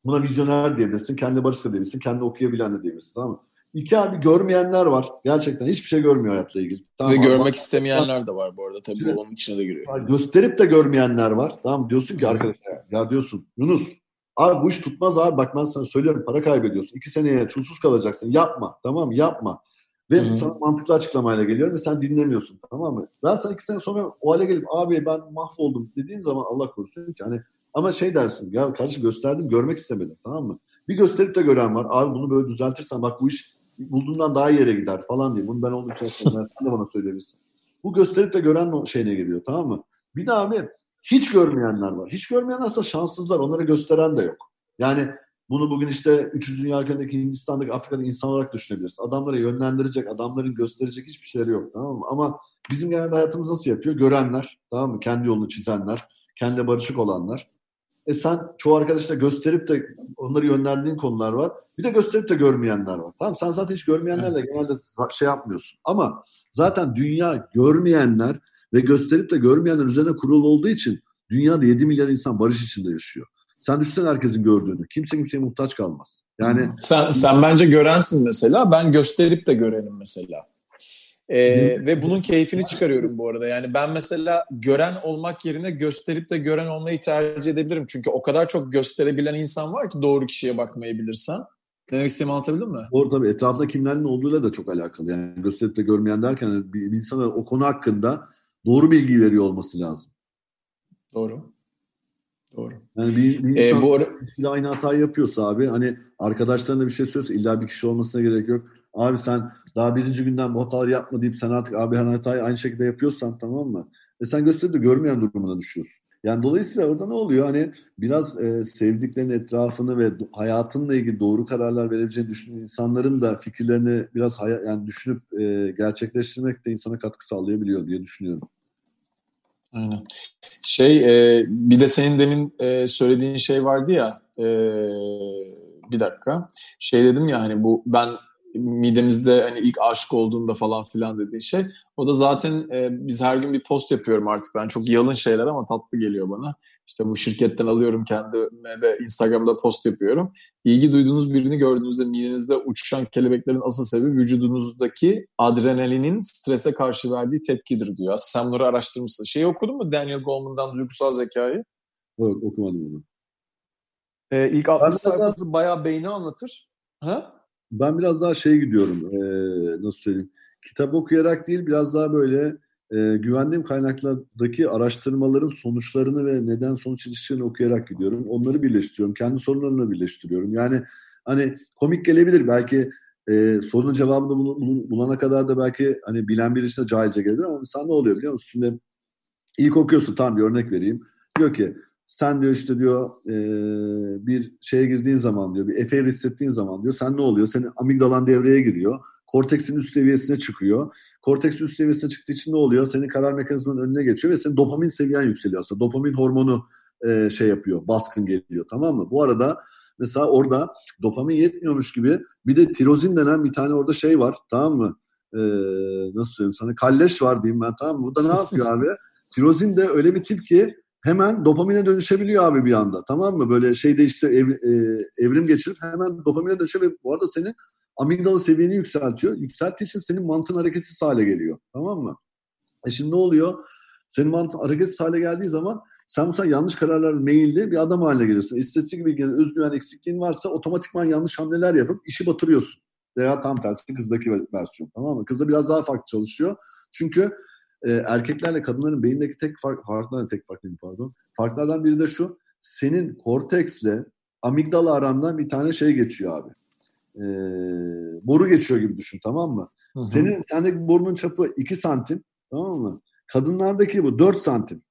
Buna vizyoner diyebilirsin, kendi barış da diyebilirsin, kendi okuyabilen de diyebilirsin tamam mı? İki abi görmeyenler var. Gerçekten hiçbir şey görmüyor hayatla ilgili. Tamam, Ve görmek istemeyenler de var bu arada. Tabii evet. onun içine de giriyor. Gösterip de görmeyenler var. Tamam diyorsun ki arkadaşlar ya diyorsun Yunus abi bu iş tutmaz abi bak ben sana söylüyorum para kaybediyorsun. İki seneye çulsuz kalacaksın. Yapma tamam yapma. Ve Hı-hı. sana mantıklı açıklamayla geliyorum ve sen dinlemiyorsun tamam mı? Ben sana iki sene sonra o hale gelip abi ben mahvoldum dediğin zaman Allah korusun ki hani ama şey dersin ya kardeşim gösterdim görmek istemedim tamam mı? Bir gösterip de gören var. Abi bunu böyle düzeltirsen bak bu iş bulduğundan daha iyi yere gider falan diye. Bunu ben oldukça sen de bana söyleyebilirsin. Bu gösterip de gören şeyine geliyor tamam mı? Bir de abi hiç görmeyenler var. Hiç görmeyenler aslında şanssızlar. Onları gösteren de yok. Yani bunu bugün işte 3. Dünya ülkelerindeki Hindistan'daki Afrika'da insan olarak düşünebiliriz. Adamları yönlendirecek, adamların gösterecek hiçbir şeyleri yok. Tamam mı? Ama bizim genelde hayatımız nasıl yapıyor? Görenler, tamam mı? Kendi yolunu çizenler, kendi barışık olanlar. E sen çoğu arkadaşla gösterip de onları yönlendiğin konular var. Bir de gösterip de görmeyenler var. Tamam sen zaten hiç görmeyenlerle genelde şey yapmıyorsun. Ama zaten dünya görmeyenler ve gösterip de görmeyenler üzerine kurulu olduğu için dünyada 7 milyar insan barış içinde yaşıyor. Sen düşünsene herkesin gördüğünü. Kimse kimseye muhtaç kalmaz. Yani sen sen bence görensin mesela. Ben gösterip de görenim mesela. Ee, ve bunun keyfini çıkarıyorum bu arada. Yani ben mesela gören olmak yerine gösterip de gören olmayı tercih edebilirim. Çünkü o kadar çok gösterebilen insan var ki doğru kişiye bakmayı bilirsen. Demek istediğimi anlatabildim mi? Doğru tabii. Etrafta kimlerin olduğuyla da çok alakalı. Yani gösterip de görmeyen derken bir, bir insana o konu hakkında doğru bilgi veriyor olması lazım. Doğru. Doğru. Yani bir, bir insan ee, bu ara... aynı hatayı yapıyorsa abi hani arkadaşlarına bir şey söylüyorsa illa bir kişi olmasına gerek yok. Abi sen daha birinci günden bu hataları yapma deyip sen artık abi her hatayı aynı şekilde yapıyorsan tamam mı? E sen gösteride görmeyen durumuna düşüyorsun. Yani dolayısıyla orada ne oluyor? Hani biraz e, sevdiklerinin etrafını ve hayatınla ilgili doğru kararlar verebileceğini düşünen insanların da fikirlerini biraz hay- yani düşünüp e, gerçekleştirmek de insana katkı sağlayabiliyor diye düşünüyorum. Aynen. Şey e, bir de senin demin e, söylediğin şey vardı ya e, bir dakika şey dedim ya hani bu ben midemizde hani ilk aşık olduğunda falan filan dediği şey. O da zaten e, biz her gün bir post yapıyorum artık. Ben çok yalın şeyler ama tatlı geliyor bana. İşte bu şirketten alıyorum kendime de Instagram'da post yapıyorum. İlgi duyduğunuz birini gördüğünüzde midenizde uçuşan kelebeklerin asıl sebebi vücudunuzdaki adrenalinin strese karşı verdiği tepkidir diyor. Sen bunları araştırmışsın. Şeyi okudun mu Daniel Goleman'dan duygusal zekayı? Yok okumadım onu. Ee, ilk 60 sayfası bayağı beyni anlatır. Ha? Ben biraz daha şey gidiyorum, e, nasıl söyleyeyim, kitap okuyarak değil biraz daha böyle e, güvendiğim kaynaklardaki araştırmaların sonuçlarını ve neden sonuç ilişkilerini okuyarak gidiyorum. Onları birleştiriyorum, kendi sorunlarını birleştiriyorum. Yani hani komik gelebilir belki e, sorunun cevabını bul, bulana kadar da belki hani bilen bir işte cahilce gelebilir ama mesela ne oluyor biliyor musun? Şimdi ilk okuyorsun tam bir örnek vereyim. Diyor ki sen diyor işte diyor e, bir şeye girdiğin zaman diyor bir efe hissettiğin zaman diyor sen ne oluyor? Senin amigdalan devreye giriyor. Korteksin üst seviyesine çıkıyor. Korteksin üst seviyesine çıktığı için ne oluyor? Senin karar mekanizmanın önüne geçiyor ve senin dopamin seviyen yükseliyor aslında. Dopamin hormonu e, şey yapıyor, baskın geliyor tamam mı? Bu arada mesela orada dopamin yetmiyormuş gibi bir de tirozin denen bir tane orada şey var tamam mı? E, nasıl söyleyeyim sana? Kalleş var diyeyim ben tamam mı? Burada ne yapıyor abi? Tirozin de öyle bir tip ki hemen dopamine dönüşebiliyor abi bir anda. Tamam mı? Böyle şeyde işte ev, e, evrim geçirip hemen dopamine dönüşebiliyor. Bu arada senin amigdala seviyeni yükseltiyor. Yükselttiği için senin mantığın hareketsiz hale geliyor. Tamam mı? E şimdi ne oluyor? Senin mantığın hareketsiz hale geldiği zaman sen mesela yanlış kararlar meyilli bir adam haline geliyorsun. İstatistik bilginin özgüven eksikliğin varsa otomatikman yanlış hamleler yapıp işi batırıyorsun. Veya tam tersi kızdaki versiyon. Tamam mı? Kızda biraz daha farklı çalışıyor. Çünkü e, erkeklerle kadınların beyindeki tek fark, farklar tek fark değil pardon. Farklardan biri de şu. Senin korteksle amigdala arandan bir tane şey geçiyor abi. E, boru geçiyor gibi düşün tamam mı? Hı hı. Senin sendeki borunun çapı 2 santim tamam mı? Kadınlardaki bu 4 santim.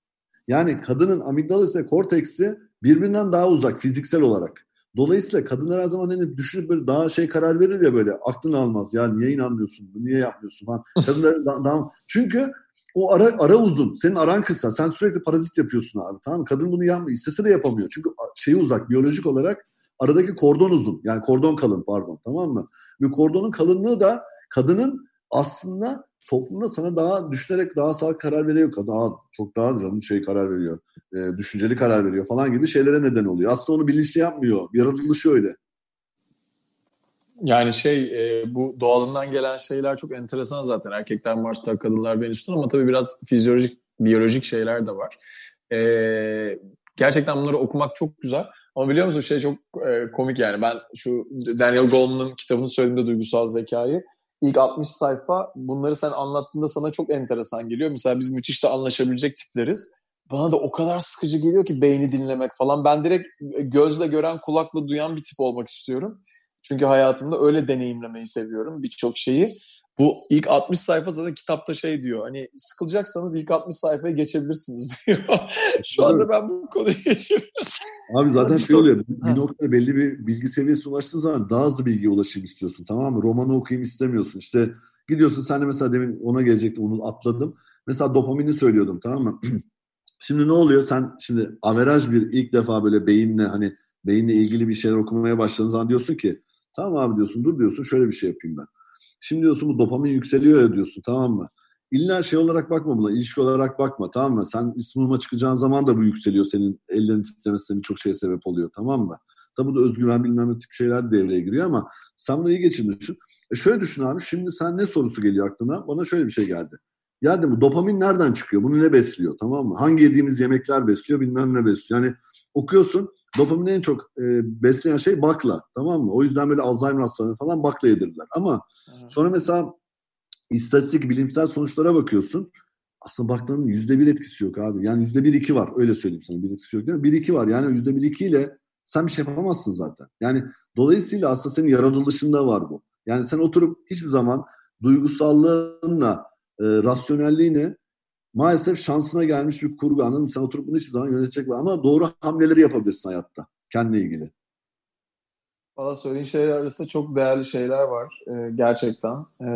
Yani kadının amigdalası ve korteksi birbirinden daha uzak fiziksel olarak. Dolayısıyla kadınlar her zaman hani düşünüp böyle daha şey karar verir ya böyle aklını almaz. Ya niye inanmıyorsun? Niye yapmıyorsun falan. Kadınlar daha, daha, çünkü o ara, ara uzun. Senin aran kısa. Sen sürekli parazit yapıyorsun abi. Tamam mı? Kadın bunu yapmıyor. İstese de yapamıyor. Çünkü şeyi uzak. Biyolojik olarak aradaki kordon uzun. Yani kordon kalın pardon. Tamam mı? Ve kordonun kalınlığı da kadının aslında toplumda sana daha düşünerek daha sağ karar veriyor. Daha çok daha canım şey karar veriyor. E, düşünceli karar veriyor falan gibi şeylere neden oluyor. Aslında onu bilinçli yapmıyor. Yaratılışı öyle. Yani şey e, bu doğalından gelen şeyler çok enteresan zaten. Erkekler Mars'ta, kadınlar Venüs'te ama tabii biraz fizyolojik, biyolojik şeyler de var. E, gerçekten bunları okumak çok güzel. Ama biliyor musun şey çok e, komik yani. Ben şu Daniel Goleman'ın kitabını söylediğimde duygusal zekayı ilk 60 sayfa bunları sen anlattığında sana çok enteresan geliyor. Mesela biz müthiş de anlaşabilecek tipleriz. Bana da o kadar sıkıcı geliyor ki beyni dinlemek falan. Ben direkt gözle gören, kulakla duyan bir tip olmak istiyorum. Çünkü hayatımda öyle deneyimlemeyi seviyorum birçok şeyi. Bu ilk 60 sayfa zaten kitapta şey diyor. Hani sıkılacaksanız ilk 60 sayfaya geçebilirsiniz diyor. Şu anda ben bu konuyu yaşıyorum. Abi zaten şey oluyor. Bir noktada belli bir bilgi seviyesi ulaştığın zaman daha hızlı bilgiye ulaşayım istiyorsun. Tamam mı? Romanı okuyayım istemiyorsun. İşte gidiyorsun sen de mesela demin ona gelecektim onu atladım. Mesela dopamini söylüyordum tamam mı? şimdi ne oluyor? Sen şimdi averaj bir ilk defa böyle beyinle hani beyinle ilgili bir şeyler okumaya başladığın zaman diyorsun ki Tamam abi diyorsun dur diyorsun şöyle bir şey yapayım ben. Şimdi diyorsun bu dopamin yükseliyor ya diyorsun tamam mı? İlla şey olarak bakma buna, ilişki olarak bakma tamam mı? Sen sunuma çıkacağın zaman da bu yükseliyor senin ellerin titremesi çok şeye sebep oluyor tamam mı? Tabi bu da özgüven bilmem ne tip şeyler devreye giriyor ama sen bunu iyi geçin düşün. E şöyle düşün abi şimdi sen ne sorusu geliyor aklına? Bana şöyle bir şey geldi. Ya değil mi dopamin nereden çıkıyor? Bunu ne besliyor tamam mı? Hangi yediğimiz yemekler besliyor bilmem ne besliyor. Yani okuyorsun Dopamini en çok e, besleyen şey bakla. Tamam mı? O yüzden böyle Alzheimer hastalarını falan bakla yedirdiler. Ama evet. sonra mesela istatistik, bilimsel sonuçlara bakıyorsun. aslında baktığında yüzde bir etkisi yok abi. Yani yüzde bir iki var. Öyle söyleyeyim sana. Bir etkisi yok değil mi? Bir iki var. Yani yüzde bir iki ile sen bir şey yapamazsın zaten. Yani dolayısıyla aslında senin yaratılışında var bu. Yani sen oturup hiçbir zaman duygusallığınla, e, rasyonelliğine maalesef şansına gelmiş bir kurgu anladın Sen oturup bunu hiçbir zaman yönetecek ama doğru hamleleri yapabilirsin hayatta kendine ilgili. Valla söylediğin şeyler arasında çok değerli şeyler var e, gerçekten. E,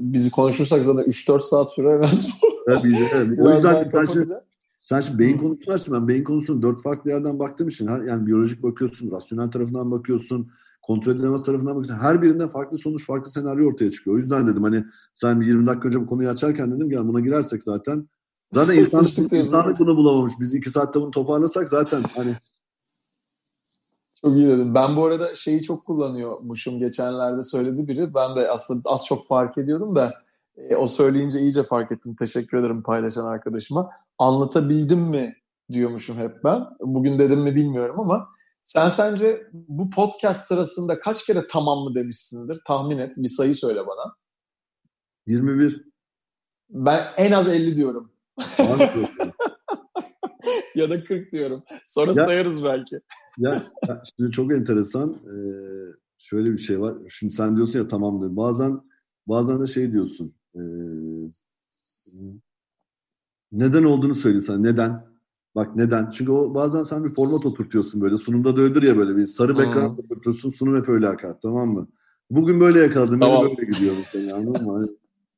bizi konuşursak zaten 3-4 saat bu. Tabii, evet. o yüzden sen şimdi, sen şimdi beyin konusunu açtın. Ben beyin konusunu dört farklı yerden baktığım için her, yani biyolojik bakıyorsun, rasyonel tarafından bakıyorsun, kontrol edilemez tarafından bakıyorsun. Her birinden farklı sonuç, farklı senaryo ortaya çıkıyor. O yüzden dedim hani sen 20 dakika önce bu konuyu açarken dedim ki yani buna girersek zaten zaten insan, insanlık bunu bulamamış. Biz iki saatte bunu toparlasak zaten hani çok iyi dedim. Ben bu arada şeyi çok kullanıyormuşum. Geçenlerde söyledi biri. Ben de aslında az çok fark ediyordum da e, o söyleyince iyice fark ettim. Teşekkür ederim paylaşan arkadaşıma. Anlatabildim mi diyormuşum hep ben. Bugün dedim mi bilmiyorum ama sen sence bu podcast sırasında kaç kere tamam mı demişsindir? Tahmin et. Bir sayı söyle bana. 21. Ben en az 50 diyorum. ya da 40 diyorum. Sonra ya, sayarız belki. ya şimdi çok enteresan. Ee, şöyle bir şey var. Şimdi sen diyorsun ya tamam diyor. Bazen bazen de şey diyorsun. E, neden olduğunu söylüyorsun. Neden? Bak neden? Çünkü o bazen sen bir format oturtuyorsun böyle. Sunumda da öyledir ya böyle bir sarı background oturtursun. Sunum hep öyle akar tamam mı? Bugün böyle yakaladım. Tamam. Böyle gidiyor mesela anladın mı? Hani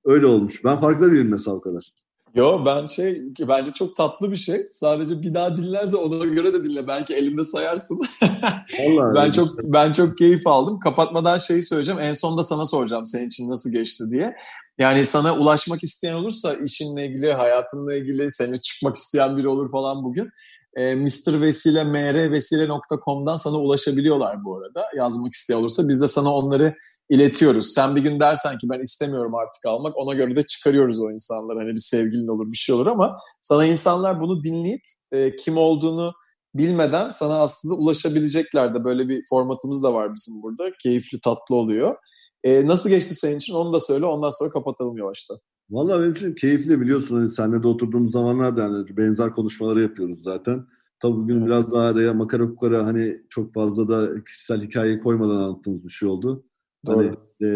öyle olmuş. Ben farkında değilim mesela o kadar. Yo ben şey bence çok tatlı bir şey. Sadece bir daha dinlerse ona göre de dinle. Belki elinde sayarsın. Vallahi ben çok ben çok keyif aldım. Kapatmadan şeyi söyleyeceğim. En sonunda sana soracağım senin için nasıl geçti diye. Yani sana ulaşmak isteyen olursa işinle ilgili, hayatınla ilgili, seni çıkmak isteyen biri olur falan bugün. E, Mr. Vesile, mrvesile.com'dan sana ulaşabiliyorlar bu arada. Yazmak isteyen olursa biz de sana onları iletiyoruz. Sen bir gün dersen ki ben istemiyorum artık almak ona göre de çıkarıyoruz o insanları. Hani bir sevgilin olur bir şey olur ama sana insanlar bunu dinleyip e, kim olduğunu bilmeden sana aslında ulaşabilecekler de böyle bir formatımız da var bizim burada. Keyifli tatlı oluyor. E, nasıl geçti senin için onu da söyle ondan sonra kapatalım yavaştan. Vallahi benim için keyifli biliyorsun. Hani seninle de oturduğumuz zamanlarda hani benzer konuşmaları yapıyoruz zaten. Tabii bugün biraz daha araya makara kukara hani çok fazla da kişisel hikaye koymadan anlattığımız bir şey oldu. Hani, Doğru. Hani e,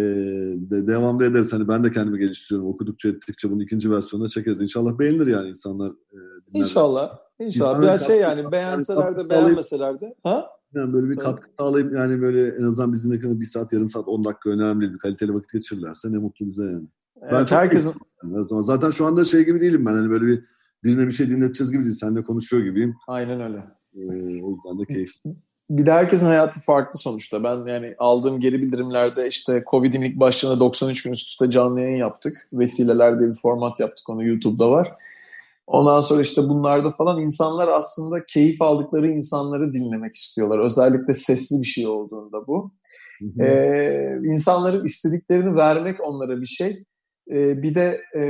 de, devamlı ederiz. Hani ben de kendimi geliştiriyorum. Okudukça ettikçe bunun ikinci versiyonuna çekeriz. İnşallah beğenir yani insanlar. E, İnşallah. İnşallah. Biraz şey yani beğenseler de beğenmeseler de. Ha? Yani böyle bir katkı sağlayıp yani böyle en azından bizim ekranı bir saat, yarım saat, on dakika önemli bir kaliteli vakit geçirirlerse ne mutlu bize yani. Evet, ben çok herkesin... Yani. Zaten şu anda şey gibi değilim ben hani böyle bir birine bir şey dinleteceğiz gibi değil. Seninle konuşuyor gibiyim. Aynen öyle. Ee, o yüzden de keyifli bir de herkesin hayatı farklı sonuçta. Ben yani aldığım geri bildirimlerde işte Covid'in ilk başlarında 93 gün üst üste canlı yayın yaptık. Vesileler diye bir format yaptık. Onu YouTube'da var. Ondan sonra işte bunlarda falan insanlar aslında keyif aldıkları insanları dinlemek istiyorlar. Özellikle sesli bir şey olduğunda bu. Hı Ee, insanların istediklerini vermek onlara bir şey. Ee, bir de e,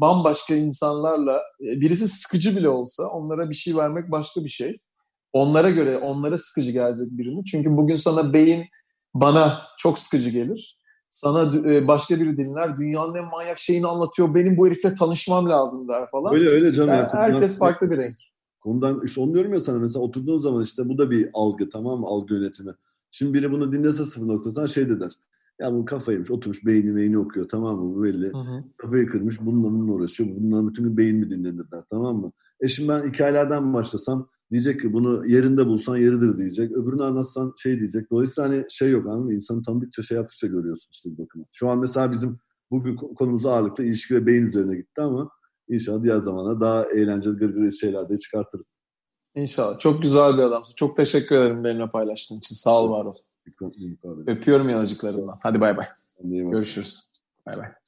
bambaşka insanlarla, birisi sıkıcı bile olsa onlara bir şey vermek başka bir şey onlara göre onlara sıkıcı gelecek birini. Çünkü bugün sana beyin bana çok sıkıcı gelir. Sana e, başka biri dinler. Dünyanın en manyak şeyini anlatıyor. Benim bu herifle tanışmam lazım der falan. Öyle öyle canım. Yani herkes farklı bir renk. Ondan işte onu diyorum ya sana mesela oturduğun zaman işte bu da bir algı tamam mı? Algı yönetimi. Şimdi biri bunu dinlese sıfır noktasından şey de der. Ya bu kafaymış oturmuş beyni beyni okuyor tamam mı bu belli. Hı hı. Kafayı kırmış bununla bununla uğraşıyor. Bundan bütün gün beyin mi dinlenir der tamam mı? E şimdi ben hikayelerden başlasam Diyecek ki bunu yerinde bulsan yeridir diyecek. Öbürünü anlatsan şey diyecek. Dolayısıyla hani şey yok anladın mı? İnsanı tanıdıkça şey yaptıkça görüyorsun işte bir bakıma. Şu an mesela bizim bugün konumuz ağırlıklı ilişki ve beyin üzerine gitti ama inşallah diğer zamana daha eğlenceli gırgır şeyler de çıkartırız. İnşallah. Çok güzel bir adamsın. Çok teşekkür ederim benimle paylaştığın için. Sağ ol var ol. Öpüyorum yanacıklarından. Hadi bay bay. Görüşürüz. Bay bay.